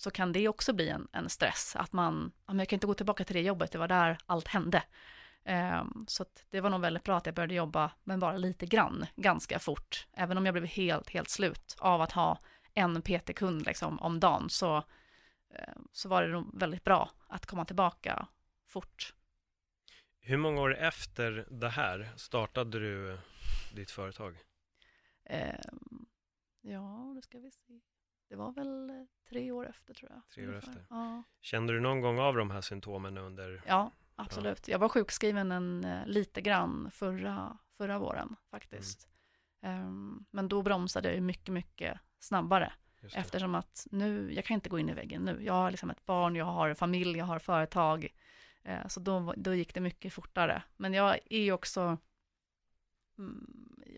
så kan det också bli en, en stress. Att man, ja, men jag kan inte gå tillbaka till det jobbet, det var där allt hände. Um, så det var nog väldigt bra att jag började jobba, men bara lite grann, ganska fort. Även om jag blev helt, helt slut av att ha en PT-kund liksom om dagen, så, uh, så var det nog väldigt bra att komma tillbaka fort. Hur många år efter det här startade du ditt företag? Eh, Ja, det ska vi se. Det var väl eh, tre år efter tror jag. Tre år ungefär. efter. Ja. Kände du någon gång av de här symptomen under... Ja, absolut. Jag var sjukskriven en, eh, lite grann förra, förra våren faktiskt. Mm. Ehm, men då bromsade jag mycket, mycket snabbare. Eftersom att nu, jag kan inte gå in i väggen nu. Jag har liksom ett barn, jag har familj, jag har företag. Eh, så då, då gick det mycket fortare. Men jag är också mm,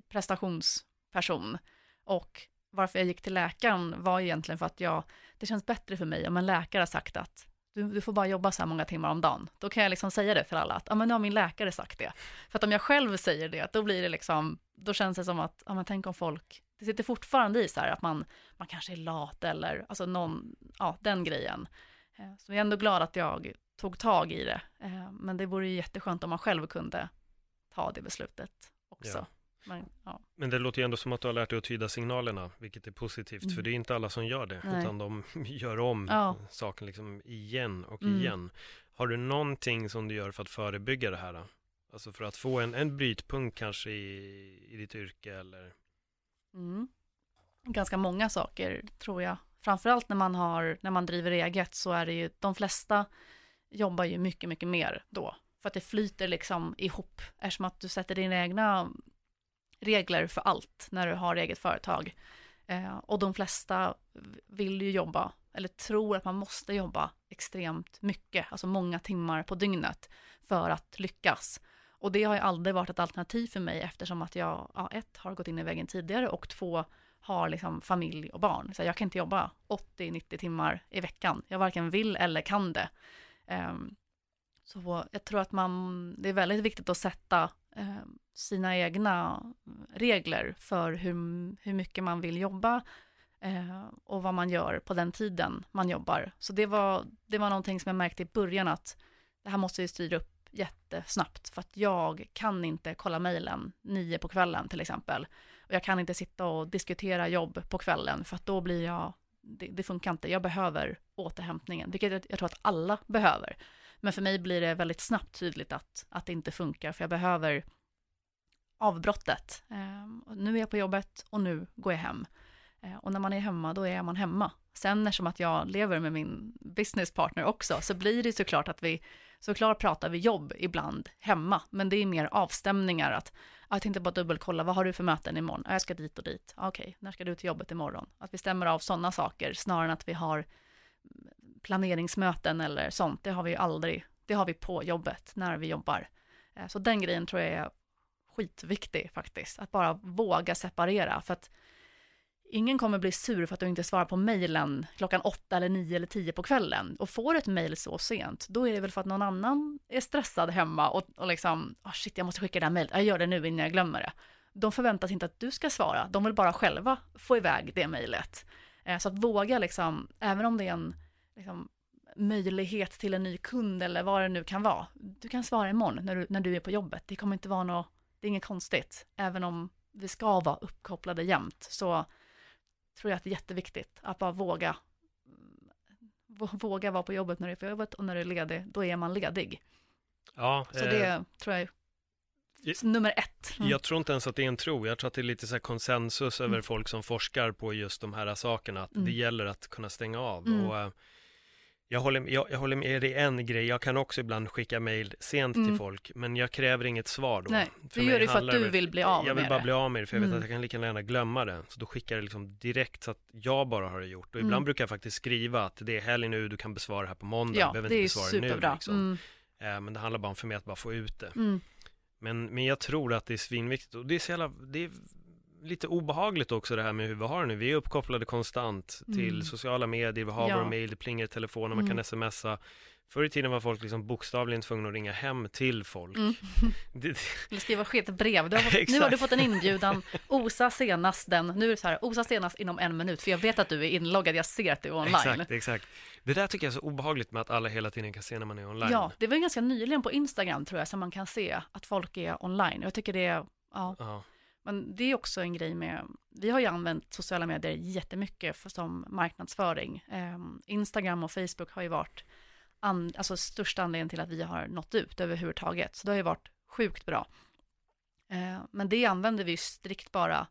prestationsperson. Och varför jag gick till läkaren var egentligen för att jag, det känns bättre för mig om en läkare har sagt att du, du får bara jobba så här många timmar om dagen. Då kan jag liksom säga det för alla, att ja, men nu har min läkare sagt det. För att om jag själv säger det, då blir det liksom, då känns det som att, ja men tänk om folk, det sitter fortfarande i så här att man, man kanske är lat eller, alltså någon, ja den grejen. Eh, så jag är ändå glad att jag tog tag i det. Eh, men det vore ju jätteskönt om man själv kunde ta det beslutet också. Ja. Men, ja. Men det låter ju ändå som att du har lärt dig att tyda signalerna, vilket är positivt, Mm. för det är inte alla som gör det, Nej. utan de gör om Ja. saken liksom igen och Mm. igen. Har du någonting som du gör för att förebygga det här? Då? Alltså för att få en, en brytpunkt kanske i, i ditt yrke eller? Mm. Ganska många saker tror jag. Framförallt när man, har, när man driver eget så är det ju, de flesta jobbar ju mycket, mycket mer då. För att det flyter liksom ihop, eftersom att du sätter dina egna regler för allt när du har eget företag. Eh, och de flesta vill ju jobba, eller tror att man måste jobba extremt mycket, alltså många timmar på dygnet för att lyckas. Och det har ju aldrig varit ett alternativ för mig eftersom att jag, ja, ett, har gått in i väggen tidigare och två, har liksom familj och barn. Så jag kan inte jobba 80-90 timmar i veckan. Jag varken vill eller kan det. Um, så jag tror att man, det är väldigt viktigt att sätta Eh, sina egna regler för hur, hur mycket man vill jobba eh, och vad man gör på den tiden man jobbar. Så det var, det var någonting som jag märkte i början att det här måste vi styra upp jättesnabbt för att jag kan inte kolla mejlen nio på kvällen till exempel. Och jag kan inte sitta och diskutera jobb på kvällen för att då blir jag, det, det funkar inte. Jag behöver återhämtningen, vilket jag, jag tror att alla behöver. Men för mig blir det väldigt snabbt tydligt att, att det inte funkar, för jag behöver avbrottet. Eh, nu är jag på jobbet och nu går jag hem. Eh, och när man är hemma, då är man hemma. Sen eftersom att jag lever med min businesspartner också, så blir det såklart att vi, såklart pratar vi jobb ibland hemma, men det är mer avstämningar att, jag tänkte bara dubbelkolla, vad har du för möten imorgon? Jag ska dit och dit. okej, Okej, när ska du till jobbet imorgon? Att vi stämmer av sådana saker, snarare än att vi har planeringsmöten eller sånt, det har vi ju aldrig, det har vi på jobbet när vi jobbar. Eh, så den grejen tror jag är skitviktig faktiskt, att bara våga separera, för att ingen kommer bli sur för att du inte svarar på mejlen klockan åtta eller nio eller tio på kvällen. Och får ett mejl så sent, då är det väl för att någon annan är stressad hemma och, och liksom, oh shit, jag måste skicka det här mejlet, jag gör det nu innan jag glömmer det. De förväntas inte att du ska svara, de vill bara själva få iväg det mejlet. Eh, så att våga liksom, även om det är en liksom, möjlighet till en ny kund eller vad det nu kan vara. Du kan svara imorgon när du, när du är på jobbet. Det kommer inte vara något, det är inget konstigt. Även om vi ska vara uppkopplade jämt så tror jag att det är jätteviktigt att bara våga vå- våga vara på jobbet när du är på jobbet och när du är ledig, då är man ledig. Ja, Så eh, det tror jag är nummer ett. Mm. Jag tror inte ens att det är en tro. Jag tror att det är lite så konsensus över Mm. folk som forskar på just de här sakerna. Att Mm. det gäller att kunna stänga av. Mm. Och, eh, jag, håller, jag, jag håller med dig en grej. Jag kan också ibland skicka mejl sent till Mm. folk. Men jag kräver inget svar då. Nej, För du gör det för att du det- vill bli av Jag vill med bara det. bli av med det. För jag vet Mm. att jag kan lika gärna glömma det. Så då skickar jag det liksom direkt så att jag bara har det gjort. Och ibland Mm. brukar jag faktiskt skriva att det är helg nu. Du kan besvara det här på måndag. Ja, du behöver det inte besvara det nu. Liksom. Mm. Eh, Men det handlar bara om för mig att bara få ut det. Mm. Men, men jag tror att det är svinviktigt och det är så jävla, det är lite obehagligt också det här med hur vi har det nu. Vi är uppkopplade konstant till Mm. sociala medier, vi har Ja. våra mejl, det plingar i telefonen, man kan Mm. smsa. Förr i tiden var folk liksom bokstavligen tvungna att ringa hem till folk. Mm. Det, Eller skriva skit brev. Du har fått, nu har du fått en inbjudan. Osa senast den. Nu är det så här, osa senast inom en minut. För jag vet att du är inloggad. Jag ser att du är online. exakt, exakt. Det där tycker jag är så obehagligt med att alla hela tiden kan se när man är online. Ja, det var ganska nyligen på Instagram tror jag som man kan se att folk är online. Jag tycker det är, ja, Ja, men det är också en grej med, vi har ju använt sociala medier jättemycket för, som marknadsföring. Eh, Instagram och Facebook har ju varit an, alltså största anledningen till att vi har nått ut överhuvudtaget. Så det har ju varit sjukt bra. Eh, men det använder vi ju strikt bara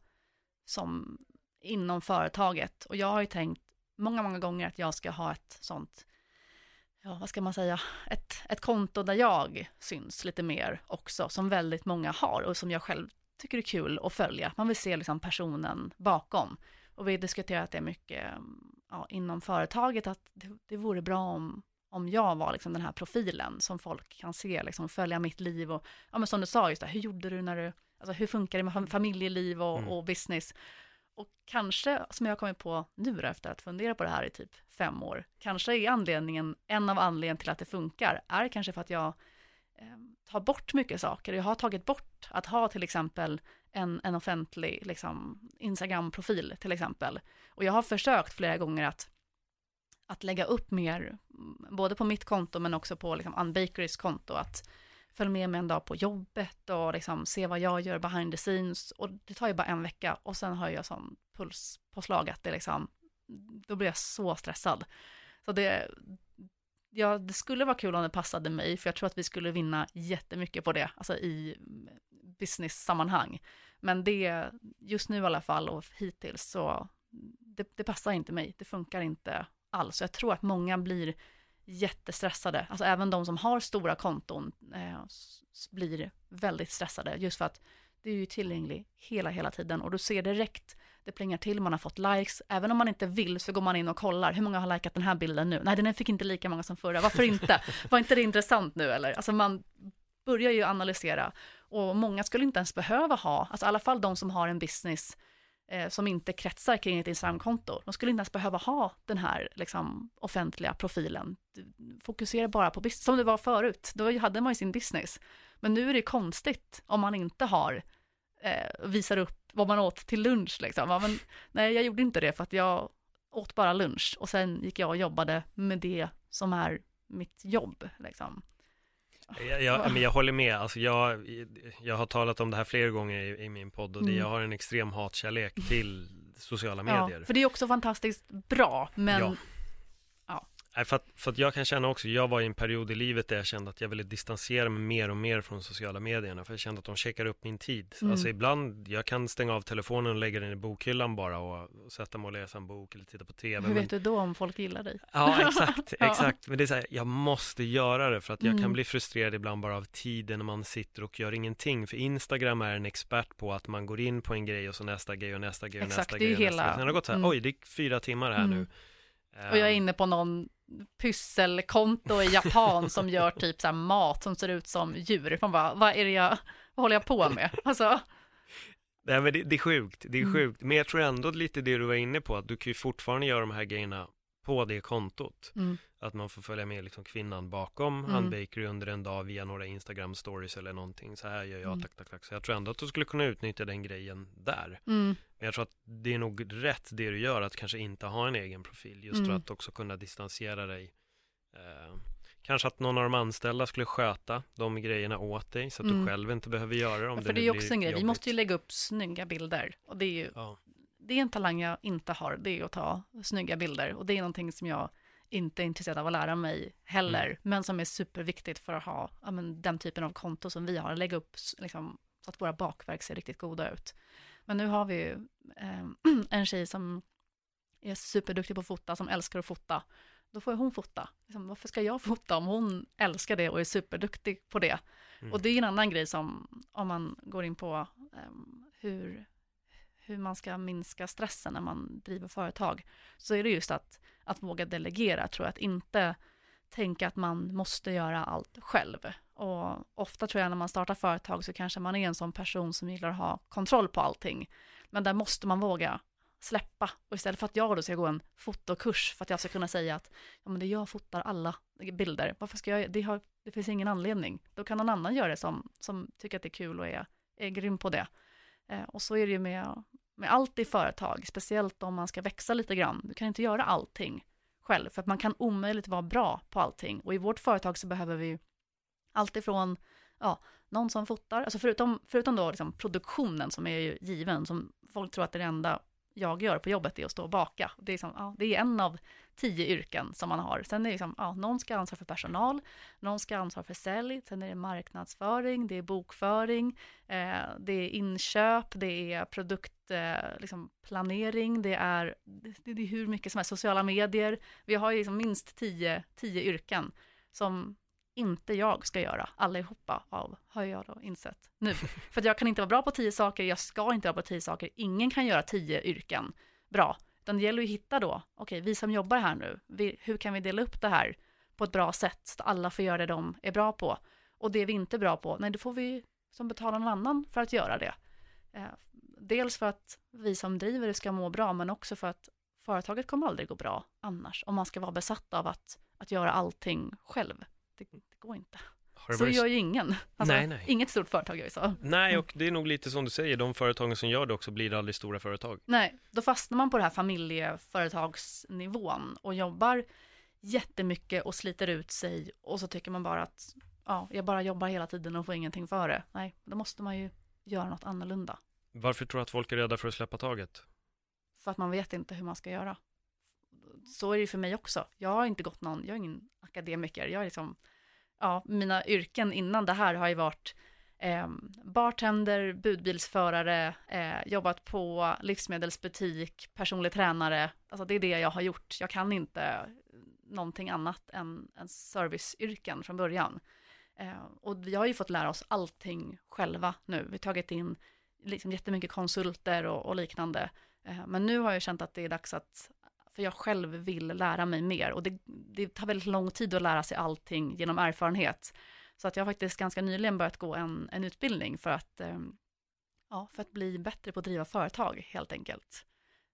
som inom företaget. Och jag har ju tänkt många, många gånger att jag ska ha ett sånt, ja vad ska man säga, ett, ett konto där jag syns lite mer också, som väldigt många har och som jag själv tycker är kul att följa. Man vill se liksom personen bakom. Och vi har diskuterat det mycket ja, inom företaget, att det, det vore bra om, om jag var liksom den här profilen som folk kan se, liksom följa mitt liv och, ja men som du sa, just det, hur gjorde du när du, alltså hur funkar det med familjeliv och, mm. och business? Och kanske, som jag har kommit på nu efter att fundera på det här i typ fem år, kanske är anledningen, en av anledningarna till att det funkar, är kanske för att jag eh, bort mycket saker. Jag har tagit bort att ha till exempel en, en offentlig liksom, Instagram-profil till exempel. Och jag har försökt flera gånger att, att lägga upp mer, mm, både på mitt konto men också på liksom, Unbakerys konto, att följa med mig en dag på jobbet och liksom se vad jag gör behind the scenes. Och det tar ju bara en vecka och sen har jag sån pulspåslag att det liksom, då blir jag så stressad. Så det, ja, det skulle vara kul om det passade mig, för jag tror att vi skulle vinna jättemycket på det, alltså i business-sammanhang. Men det, just nu i alla fall och hittills så, det, det passar inte mig, det funkar inte alls. Jag tror att många blir jättestressade, alltså även de som har stora konton eh, blir väldigt stressade, just för att det är ju tillgängligt hela, hela tiden och du ser direkt, det plingar till, man har fått likes, även om man inte vill så går man in och kollar, hur många har likat den här bilden nu? Nej, den fick inte lika många som förra, varför inte? Var inte det intressant nu eller? Alltså man börjar ju analysera och många skulle inte ens behöva ha, alltså i alla fall de som har en business eh, som inte kretsar kring ett Instagramkonto. De skulle inte ens behöva ha den här liksom, offentliga profilen. Fokusera bara på business, som det var förut. Då hade man ju sin business. Men nu är det konstigt om man inte har, eh, visar upp vad man åt till lunch liksom. Ja, men, nej, jag gjorde inte det för att jag åt bara lunch och sen gick jag och jobbade med det som är mitt jobb liksom. Jag, jag, men jag håller med, alltså jag, jag har talat om det här flera gånger i, i min podd och det, mm. jag har en extrem hatkärlek till sociala medier. Ja, för det är också fantastiskt bra, men ja. För att, för att jag kan känna också, jag var i en period i livet där jag kände att jag ville distansera mig mer och mer från sociala medierna, för jag kände att de checkar upp min tid. Mm. Alltså ibland, jag kan stänga av telefonen och lägga den i bokhyllan bara och, och sätta mig och läsa en bok eller titta på TV. Hur vet du då om folk gillar dig? Ja, exakt, exakt. Men det är så här, jag måste göra det för att jag mm. kan bli frustrerad ibland bara av tiden när man sitter och gör ingenting. För Instagram är en expert på att man går in på en grej och så nästa grej och nästa grej och exakt, nästa grej. Exakt, det är hela... Sen har det gått så här, mm. oj, det är fyra timmar här nu. Mm. Och jag är inne på någon pysselkonto i Japan som gör typ så här mat som ser ut som djur. Man bara, vad är det jag, vad håller jag på med? Alltså. Nej men det, det är sjukt, det är mm. sjukt. Men jag tror ändå lite det du var inne på, att du kan ju fortfarande göra de här grejerna på det kontot. Mm. Att man får följa med liksom kvinnan bakom mm. Bakery under en dag via några Instagram stories eller någonting. Så här gör jag, mm. tack, tack, tack. Så jag tror ändå att du skulle kunna utnyttja den grejen där. Mm. Men jag tror att det är nog rätt det du gör, att kanske inte ha en egen profil. Just för mm. att också kunna distansera dig. Eh, kanske att någon av de anställda skulle sköta de grejerna åt dig så att du mm. själv inte behöver göra dem. Ja, för det, det är också en grej, vi måste ju lägga upp snygga bilder. Och det är ju, ja. Det är en talang jag inte har, det är att ta snygga bilder. Och det är någonting som jag inte är intresserad av att lära mig heller, mm. men som är superviktigt för att ha ja, men, den typen av konto som vi har, lägga upp liksom, så att våra bakverk ser riktigt goda ut. Men nu har vi ju eh, en tjej som är superduktig på att fota, som älskar att fota. Då får hon fota. Liksom, varför ska jag fota om hon älskar det och är superduktig på det? Mm. Och det är en annan grej som, om man går in på eh, hur, hur man ska minska stressen när man driver företag, så är det just att att våga delegera, tror jag, att inte tänka att man måste göra allt själv. Och ofta tror jag när man startar företag så kanske man är en sån person som gillar att ha kontroll på allting. Men där måste man våga släppa. Och istället för att jag då ska gå en fotokurs för att jag ska kunna säga att ja, men det jag fotar alla bilder, varför ska jag, det, har, det finns ingen anledning. Då kan någon annan göra det som, som tycker att det är kul och är, är grym på det. Eh, och så är det ju med med allt i företag, speciellt om man ska växa lite grann. Du kan inte göra allting själv, för att man kan omöjligt vara bra på allting. Och i vårt företag så behöver vi allt ifrån, ja, någon som fotar, alltså förutom, förutom då liksom produktionen som är ju given, som folk tror att det, enda jag gör på jobbet är att stå och baka. Det är, som, ja, det är en av tio yrken som man har. Sen är det liksom, ja, någon ska ansvara för personal, någon ska ansvara för sälj, sen är det marknadsföring, det är bokföring, eh, det är inköp, det är produktplanering, eh, liksom planering, det är, det, det är hur mycket som helst, sociala medier. Vi har ju liksom minst tio, tio yrken som inte jag ska göra allihopa av, har jag då insett nu. För jag kan inte vara bra på tio saker, jag ska inte vara på tio saker, ingen kan göra tio yrken bra. Utan det gäller att hitta då, okej, okay, vi som jobbar här nu, vi, hur kan vi dela upp det här på ett bra sätt, så att alla får göra det de är bra på. Och det vi inte är bra på, nej, då får vi som betala någon annan för att göra det. Eh, dels för att vi som driver det ska må bra, men också för att företaget kommer aldrig gå bra annars, om man ska vara besatt av att, att göra allting själv. Det, det går inte. Så varit... gör ju ingen. Alltså, nej, nej. Inget stort företag gör ju så. Nej, och det är nog lite som du säger, de företagen som gör det också blir aldrig stora företag. Nej, då fastnar man på det här familjeföretagsnivån och jobbar jättemycket och sliter ut sig och så tycker man bara att ja, jag bara jobbar hela tiden och får ingenting för det. Nej, då måste man ju göra något annorlunda. Varför tror du att folk är rädda för att släppa taget? För att man vet inte hur man ska göra. Så är det för mig också. Jag har inte gått någon, jag är ingen akademiker, jag är liksom ja, mina yrken innan det här har ju varit eh, bartender, budbilsförare, eh, jobbat på livsmedelsbutik, personlig tränare. Alltså det är det jag har gjort. Jag kan inte någonting annat än, än serviceyrken från början. Eh, och vi har ju fått lära oss allting själva nu. Vi har tagit in liksom jättemycket konsulter och, och liknande. Eh, men nu har jag känt att det är dags att för jag själv vill lära mig mer och det, det tar väldigt lång tid att lära sig allting genom erfarenhet. Så att jag har faktiskt ganska nyligen börjat gå en, en utbildning för att, eh, ja, för att bli bättre på att driva företag helt enkelt.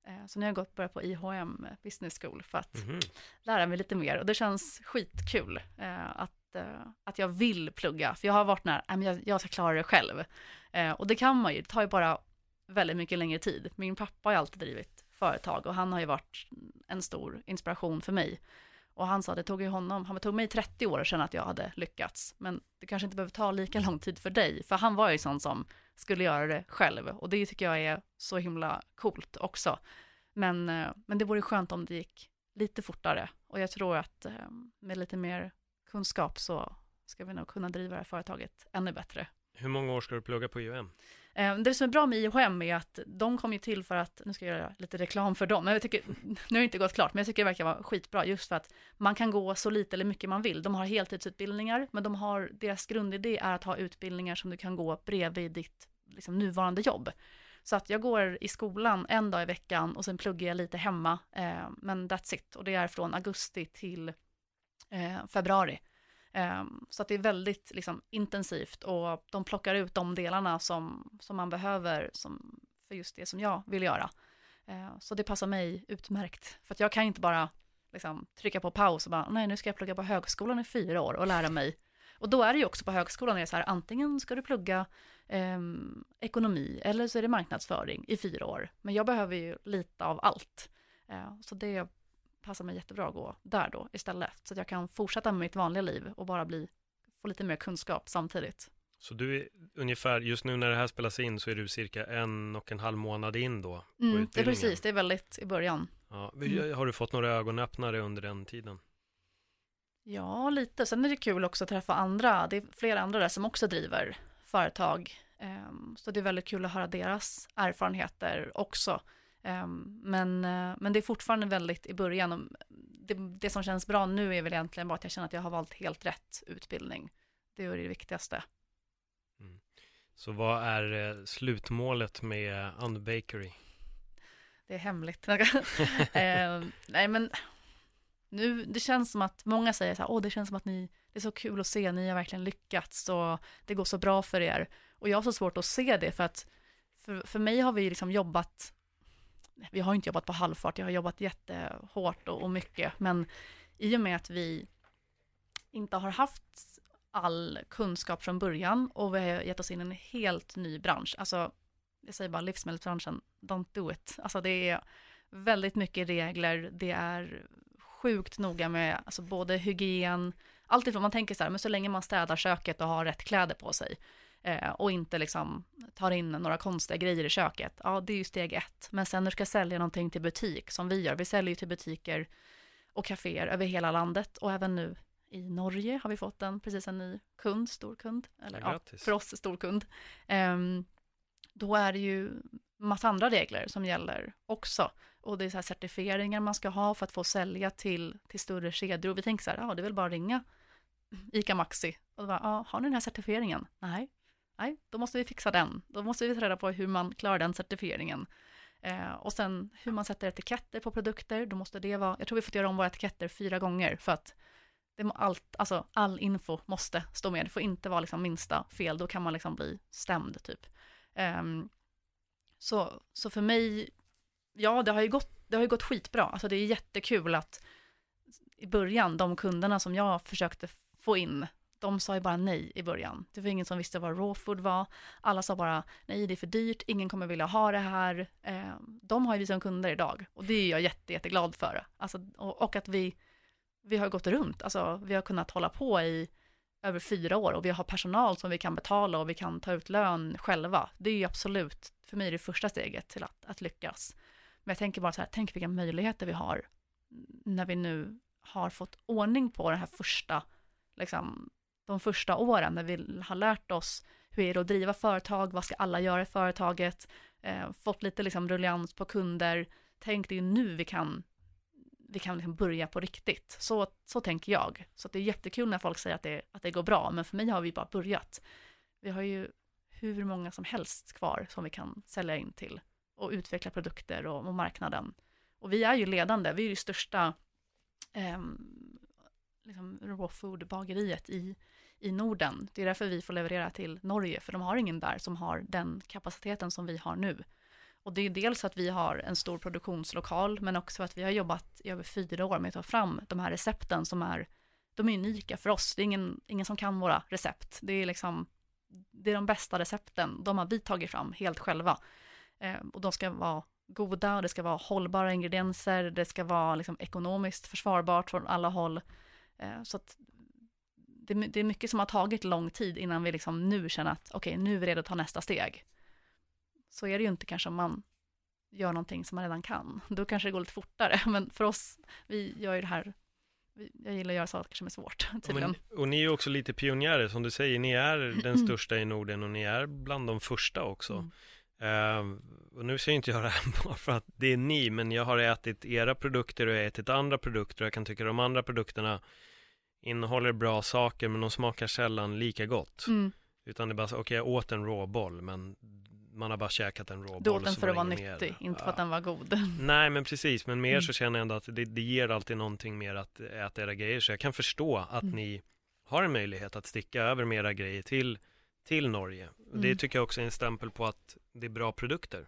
Eh, så nu har jag gått börjat på IHM Business School för att mm -hmm. lära mig lite mer och det känns skitkul eh, att, eh, att jag vill plugga. För jag har varit när, jag, jag ska klara det själv. Eh, och det kan man ju, det tar ju bara väldigt mycket längre tid. Min pappa har ju alltid drivit företag och han har ju varit en stor inspiration för mig. Och han sa det tog ju honom, han tog mig 30 år sedan att jag hade lyckats, men det kanske inte behöver ta lika lång tid för dig, för han var ju sån som skulle göra det själv och det tycker jag är så himla coolt också. Men, eh, men det vore skönt om det gick lite fortare och jag tror att eh, med lite mer kunskap så ska vi nog kunna driva det här företaget ännu bättre. Hur många år ska du plugga på UM? Eh, det som är bra med IHM är att de kom ju till för att, nu ska jag göra lite reklam för dem, men jag tycker, nu har det inte gått klart, men jag tycker det verkar vara skitbra just för att man kan gå så lite eller mycket man vill. De har heltidsutbildningar, men de har, deras grundidé är att ha utbildningar som du kan gå bredvid ditt liksom, nuvarande jobb. Så att jag går i skolan en dag i veckan och sen pluggar jag lite hemma, eh, men that's it. Och det är från augusti till eh, februari. Ehm, så att det är väldigt liksom, intensivt och de plockar ut de delarna som, som man behöver som, för just det som jag vill göra. Ehm, så det passar mig utmärkt. För att jag kan inte bara liksom, trycka på paus och bara, nej nu ska jag plugga på högskolan i fyra år och lära mig. Och då är det ju också på högskolan, är det så här, antingen ska du plugga eh, ekonomi eller så är det marknadsföring i fyra år. Men jag behöver ju lite av allt. Eh, så det passar mig jättebra att gå där då istället. Så att jag kan fortsätta med mitt vanliga liv och bara bli, få lite mer kunskap samtidigt. Så du är ungefär, just nu när det här spelas in så är du cirka en och en halv månad in då? På mm, det är precis, det är väldigt i början. Ja, mm. Har du fått några ögonöppnare under den tiden? Ja, lite. Sen är det kul också att träffa andra. Det är flera andra där som också driver företag. Ehm, så det är väldigt kul att höra deras erfarenheter också. Ehm, men, eh, men det är fortfarande väldigt i början. Det, det som känns bra nu är väl egentligen bara att jag känner att jag har valt helt rätt utbildning. Det är det viktigaste. Mm. Så vad är eh, slutmålet med Unbakery? Det är hemligt. eh, nej men nu, det känns som att många säger så här, åh det känns som att ni, det är så kul att se, ni har verkligen lyckats och det går så bra för er. Och jag har så svårt att se det för att för, för mig har vi liksom jobbat vi har inte jobbat på halvfart, jag har jobbat jättehårt och, och mycket, men i och med att vi inte har haft all kunskap från början och vi har gett oss in i en helt ny bransch, alltså jag säger bara livsmedelsbranschen, don't do it. Alltså det är väldigt mycket regler, det är sjukt noga med alltså både hygien, allt ifrån man tänker så här, men så länge man städar köket och har rätt kläder på sig, eh, och inte liksom tar in några konstiga grejer i köket, ja det är ju steg ett. Men sen när du ska sälja någonting till butik, som vi gör, vi säljer ju till butiker och kaféer över hela landet och även nu i Norge har vi fått en, precis en ny kund, stor kund, eller ja, Grattis. för oss stor kund. Ehm, då är det ju massa andra regler som gäller också. Och det är så här certifieringar man ska ha för att få sälja till, till större kedjor. Och vi tänker så här, ja det är väl bara att ringa ICA Maxi. Och då bara, ja, har ni den här certifieringen? Nej. Nej, då måste vi fixa den. Då måste vi ta reda på hur man klarar den certifieringen. Eh, och sen hur man sätter etiketter på produkter, då måste det vara, jag tror vi får göra om våra etiketter fyra gånger för att det må allt, alltså all info måste stå med, det får inte vara liksom minsta fel, då kan man liksom bli stämd typ. Eh, så, så för mig, ja det har ju gått, det har ju gått skitbra, alltså det är jättekul att i början, de kunderna som jag försökte få in, de sa ju bara nej i början. Det var ingen som visste vad raw food var. Alla sa bara nej, det är för dyrt, ingen kommer vilja ha det här. Eh, de har ju vi som kunder idag och det är jag jätte, jätteglad för. Alltså, och, och att vi, vi har gått runt, alltså vi har kunnat hålla på i över fyra år och vi har personal som vi kan betala och vi kan ta ut lön själva. Det är ju absolut, för mig det första steget till att, att lyckas. Men jag tänker bara så här, tänk vilka möjligheter vi har när vi nu har fått ordning på den här första, liksom, de första åren när vi har lärt oss hur är det att driva företag, vad ska alla göra i företaget, eh, fått lite liksom ruljans på kunder. Tänk, det är nu vi kan, vi kan liksom börja på riktigt. Så, så tänker jag. Så det är jättekul när folk säger att det, att det går bra, men för mig har vi bara börjat. Vi har ju hur många som helst kvar som vi kan sälja in till och utveckla produkter och, och marknaden. Och vi är ju ledande, vi är ju största eh, liksom raw food-bageriet i, i Norden. Det är därför vi får leverera till Norge, för de har ingen där som har den kapaciteten som vi har nu. Och det är dels att vi har en stor produktionslokal, men också att vi har jobbat i över fyra år med att ta fram de här recepten som är, de är unika för oss. Det är ingen, ingen som kan våra recept. Det är liksom, det är de bästa recepten, de har vi tagit fram helt själva. Eh, och de ska vara goda, det ska vara hållbara ingredienser, det ska vara liksom ekonomiskt försvarbart från alla håll. Eh, så att det, det, är mycket som har tagit lång tid innan vi liksom nu känner att okej, okay, nu är vi redo att ta nästa steg. Så är det ju inte kanske om man gör någonting som man redan kan. Då kanske det går lite fortare, men för oss, vi gör ju det här jag gillar att göra saker som är svårt. Men, och ni är också lite pionjärer, som du säger, ni är den största i Norden och ni är bland de första också. Mm. Uh, och nu säger inte jag det här bara för att det är ni, men jag har ätit era produkter och jag har ätit andra produkter och jag kan tycka de andra produkterna innehåller bra saker men de smakar sällan lika gott. Mm. Utan det är bara okej okay, jag åt en råboll men man har bara käkat en råboll. Du åt den för att vara nyttig, inte för att den var god. Nej men precis, men mer mm. så känner jag ändå att det, det, ger alltid någonting mer att äta era grejer. Så jag kan förstå att mm. ni har en möjlighet att sticka över med era grejer till till Norge. Mm. Det tycker jag också är en stämpel på att det är bra produkter.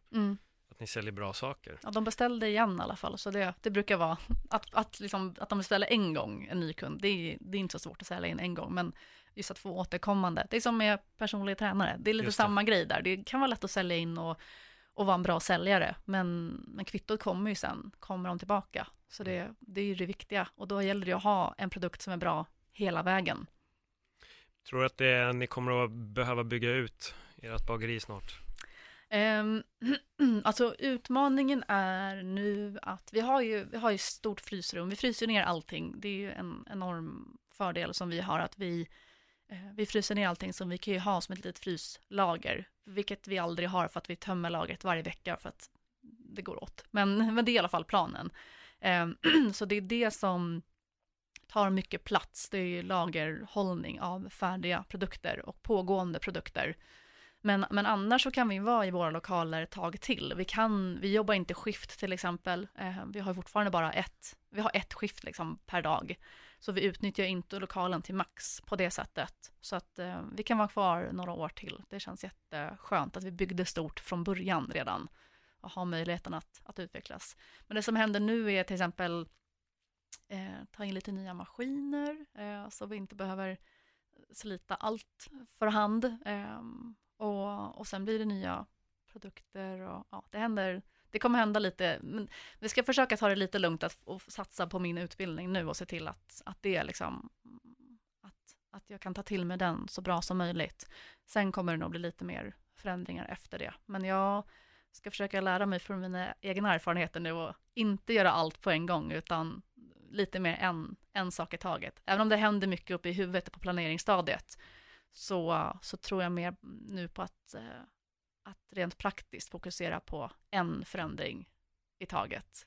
Mm. Att ni säljer bra saker. Ja, de beställde igen i alla fall, så det, det brukar vara att, att, liksom, att de beställer en gång en ny kund, det är, det är inte så svårt att sälja in en gång, men just att få återkommande, det är som med personliga tränare, det är lite samma grej där, det kan vara lätt att sälja in och, och vara en bra säljare, men, men kvittot kommer ju sen, kommer de tillbaka, så det, det är ju det viktiga, och då gäller det att ha en produkt som är bra hela vägen. Tror du att det, ni kommer att behöva bygga ut ert bageri snart? Um, alltså utmaningen är nu att vi har ju, vi har ju stort frysrum, vi fryser ner allting. Det är ju en enorm fördel som vi har att vi, eh, vi fryser ner allting som vi kan ju ha som ett litet fryslager, vilket vi aldrig har för att vi tömmer lagret varje vecka för att det går åt. Men, men det är i alla fall planen. Um, så det är det som tar mycket plats. Det är ju lagerhållning av färdiga produkter och pågående produkter. Men, men annars så kan vi vara i våra lokaler ett tag till. Vi, kan, vi jobbar inte skift till exempel. Eh, vi har fortfarande bara ett, vi har ett skift liksom per dag. Så vi utnyttjar inte lokalen till max på det sättet. Så att eh, vi kan vara kvar några år till. Det känns jätteskönt att vi byggde stort från början redan och ha möjligheten att, att utvecklas. Men det som händer nu är till exempel eh, ta in lite nya maskiner eh, så vi inte behöver slita allt för hand. Ehm, och, och sen blir det nya produkter och ja, det händer. Det kommer hända lite, men vi ska försöka ta det lite lugnt att, och satsa på min utbildning nu och se till att, att det liksom, att, att jag kan ta till mig den så bra som möjligt. Sen kommer det nog bli lite mer förändringar efter det. Men jag ska försöka lära mig från mina egna erfarenheter nu och inte göra allt på en gång, utan lite mer en, en sak i taget. Även om det händer mycket uppe i huvudet på planeringsstadiet så, så tror jag mer nu på att, eh, att rent praktiskt fokusera på en förändring i taget.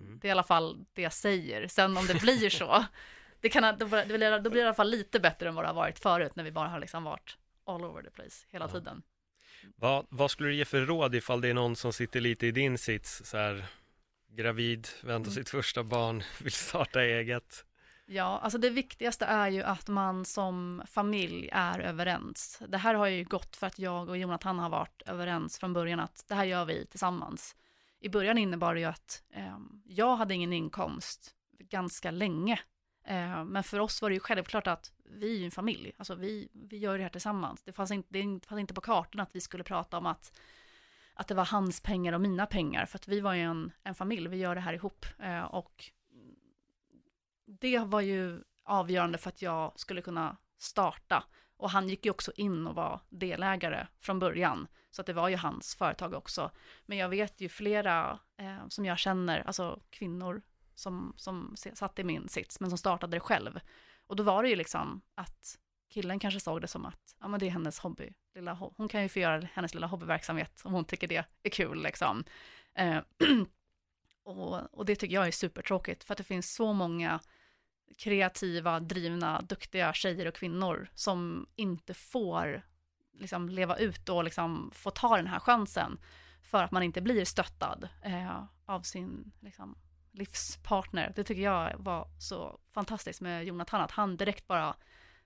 Mm. Det är i alla fall det jag säger. Sen om det blir så, det kan, då, blir, då blir det i alla fall lite bättre än vad det har varit förut när vi bara har liksom varit all over the place hela Ja. tiden. Vad, vad skulle du ge för råd ifall det är någon som sitter lite i din sits, så här gravid, väntar Mm. sitt första barn, vill starta eget? Ja, alltså det viktigaste är ju att man som familj är överens. Det här har ju gått för att jag och Jonathan har varit överens från början att det här gör vi tillsammans. I början innebar det ju att eh, jag hade ingen inkomst ganska länge. Eh, men för oss var det ju självklart att vi är ju en familj, alltså vi, vi gör det här tillsammans. Det fanns, inte, det fanns inte på kartan att vi skulle prata om att, att det var hans pengar och mina pengar, för att vi var ju en, en familj, vi gör det här ihop. Eh, och det var ju avgörande för att jag skulle kunna starta. Och han gick ju också in och var delägare från början. Så att det var ju hans företag också. Men jag vet ju flera eh, som jag känner, alltså kvinnor som, som satt i min sits, men som startade det själv. Och då var det ju liksom att killen kanske såg det som att ja, men det är hennes hobby. Lilla, ho- hon kan ju få göra hennes lilla hobbyverksamhet om hon tycker det är kul. Liksom. Eh, och, och det tycker jag är supertråkigt, för att det finns så många kreativa, drivna, duktiga tjejer och kvinnor som inte får liksom, leva ut och liksom, få ta den här chansen för att man inte blir stöttad eh, av sin liksom, livspartner. Det tycker jag var så fantastiskt med Jonathan, att han direkt bara,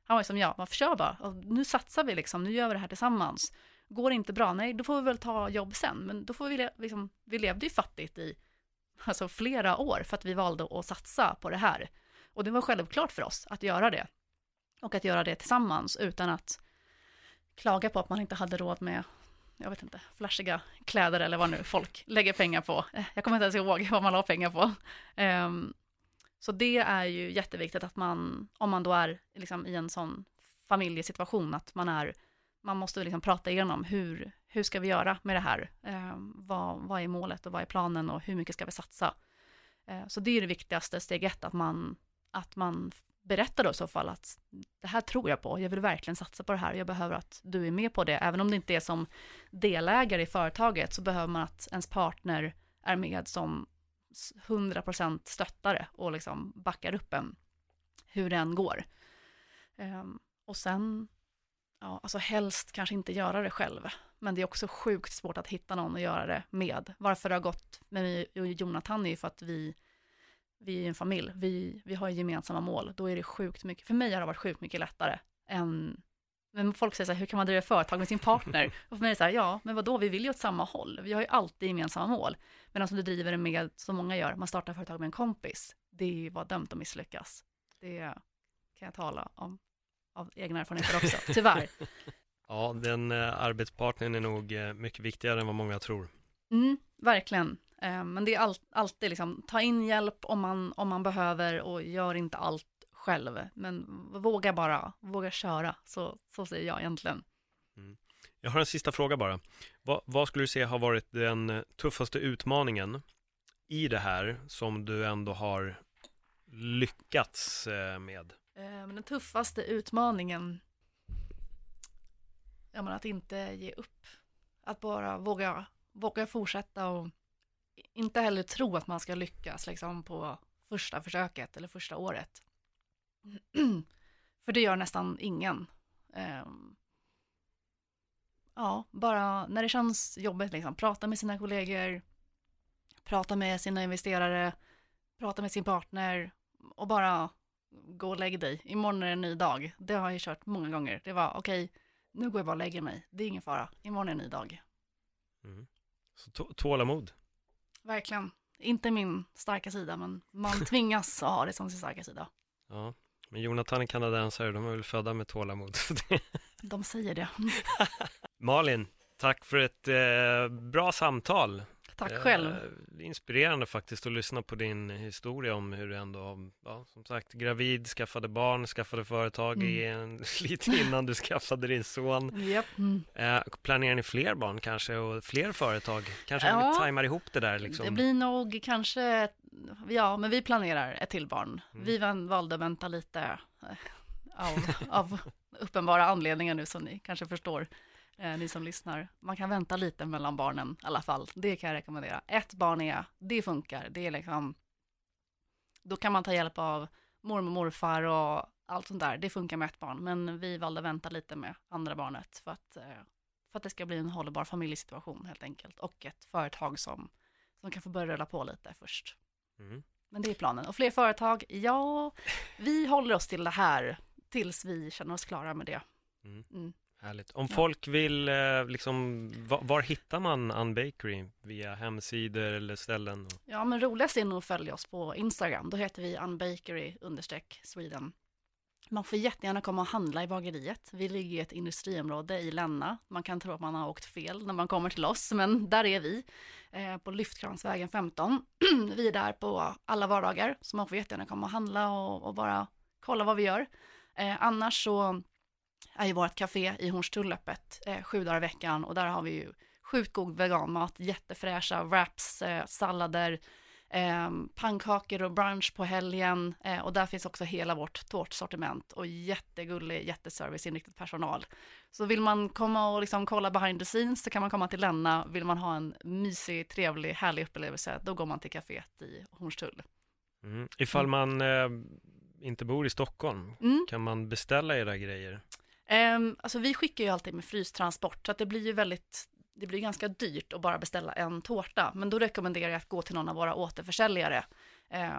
han var som jag, man kör bara, och nu satsar vi liksom, nu gör vi det här tillsammans. Går det inte bra, nej då får vi väl ta jobb sen, men då får vi, liksom, vi levde ju fattigt i alltså flera år för att vi valde att satsa på det här. Och det var självklart för oss att göra det. Och att göra det tillsammans utan att klaga på att man inte hade råd med, jag vet inte, flashiga kläder eller vad nu folk lägger pengar på. Eh, jag kommer inte ens ihåg vad man la pengar på. Um, så det är ju jätteviktigt att man, om man då är liksom i en sån familjesituation, att man är, man måste liksom prata igenom hur, hur ska vi göra med det här? Eh, vad, vad är målet och vad är planen och hur mycket ska vi satsa? Eh, Så det är det viktigaste, steg ett, att man, att man berättar då i så fall att det här tror jag på, jag vill verkligen satsa på det här, jag behöver att du är med på det, även om det inte är som delägare i företaget så behöver man att ens partner är med som 100% stöttare och liksom backar upp en hur det än går. Um, och sen, ja, alltså helst kanske inte göra det själv, men det är också sjukt svårt att hitta någon att göra det med. Varför det har gått med mig och Jonathan är ju för att vi, vi är en familj, vi, vi har gemensamma mål. Då är det sjukt mycket, för mig har det varit sjukt mycket lättare än men folk säger så här, hur kan man driva företag med sin partner? Och för mig är det så här, ja, men vadå, vi vill ju åt samma håll. Vi har ju alltid gemensamma mål. Medan som du driver det med, som många gör, man startar företag med en kompis, det var dömt att misslyckas. Det kan jag tala om av egna erfarenheter också, tyvärr. Ja, den eh, arbetspartnern är nog eh, mycket viktigare än vad många tror. Mm, verkligen. Eh, Men det är all, alltid liksom, ta in hjälp om man, om man behöver och gör inte allt själv. Men våga bara, våga köra. Så, så säger jag egentligen. Jag har en sista fråga bara. Vad, vad skulle du säga har varit den tuffaste utmaningen i det här som du ändå har lyckats eh, med? Eh, den tuffaste utmaningen, ja men att inte ge upp. Att bara våga, våga fortsätta och inte heller tro att man ska lyckas liksom på första försöket eller första året. För det gör nästan ingen. Ehm, Ja, bara när det känns jobbigt liksom, prata med sina kollegor, prata med sina investerare, prata med sin partner och bara gå och lägg dig. Imorgon är det en ny dag. Det har jag kört många gånger. Det var okej, nu går jag bara och lägger mig. Det är ingen fara. Imorgon är en ny dag. Mm. Så tålamod. Verkligen. Inte min starka sida, men man tvingas att ha det som sin starka sida. Ja. Men Jonathan är kanadensare, de är väl födda med tålamod. De säger det. Malin, tack för ett eh, bra samtal. Tack Eh, själv. det är inspirerande faktiskt att lyssna på din historia om hur du ändå, ja, som sagt, gravid, skaffade barn, skaffade företag i en, lite innan du skaffade din son. Japp. Mm. Eh, planerar ni fler barn kanske och fmer företag? Kanske Ja. ni tajmar ihop det där liksom? Det blir nog kanske ja, men vi planerar ett till barn. Mm. Vi valde att vänta lite eh, av, av uppenbara anledningar nu som ni kanske förstår, eh, ni som lyssnar. Man kan vänta lite mellan barnen i alla fall. Det kan jag rekommendera. Ett barn är, det funkar. Det är liksom, då kan man ta hjälp av mormor och morfar och allt sånt där. Det funkar med ett barn. Men vi valde att vänta lite med andra barnet för att, eh, för att det ska bli en hållbar familjesituation helt enkelt. Och ett företag som, som kan få börja rulla på lite först. Mm. Men det är planen. Och fler företag, ja, vi håller oss till det här tills vi känner oss klara med det. Mm. Mm. Härligt. Om folk vill, eh, liksom, var, var hittar man Unbakery? Via hemsidor eller ställen? Ja, men roligast är nog att följa oss på Instagram. Då heter vi unbakery understreck Sweden. Man får jättegärna komma och handla i bageriet. Vi ligger i ett industriområde i Länna. Man kan tro att man har åkt fel när man kommer till oss, men där är vi. Eh, på Lyftkransvägen 15. vi är där på alla vardagar, så man får jättegärna komma och handla och, och bara kolla vad vi gör. Eh, annars så är ju vårt café i Hornstull öppet eh, sju dagar i veckan och där har vi ju sjukt god veganmat, jättefräscha wraps, eh, sallader, eh, pannkakor och brunch på helgen eh, och där finns också hela vårt tårtsortiment och jättegullig, jätteserviceinriktad personal. Så vill man komma och liksom kolla behind the scenes så kan man komma till Länna. Vill man ha en mysig, trevlig, härlig upplevelse då går man till kaféet i Hornstull. Mm. Ifall man eh, inte bor i Stockholm, Mm. kan man beställa era grejer? Um, alltså vi skickar ju alltid med frystransport, så att det blir ju väldigt, det blir ganska dyrt att bara beställa en tårta. Men då rekommenderar jag att gå till någon av våra återförsäljare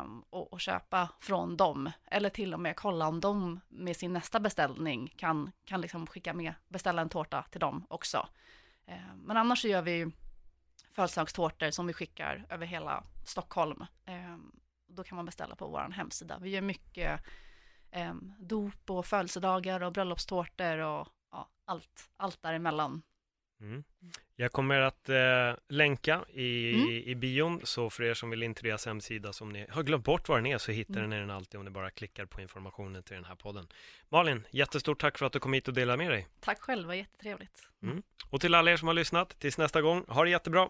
um, och, och köpa från dem. Eller till och med kolla om de med sin nästa beställning kan, kan liksom skicka med, beställa en tårta till dem också. Um, men annars så gör vi födelsedagstårtor som vi skickar över hela Stockholm. Um, då kan man beställa på vår hemsida. Vi gör mycket um, dop och födelsedagar och bröllopstårtor och ja, allt, allt däremellan. Mm. Jag kommer att eh, länka i, Mm. i bion, så för er som vill in till deras hemsida, som ni har glömt bort var den är, så hittar Mm. ni den alltid om ni bara klickar på informationen till den här podden. Malin, jättestort tack för att du kom hit och delade med dig. Tack själva, jättetrevligt. Och till alla er som har lyssnat, tills nästa gång, ha det jättebra!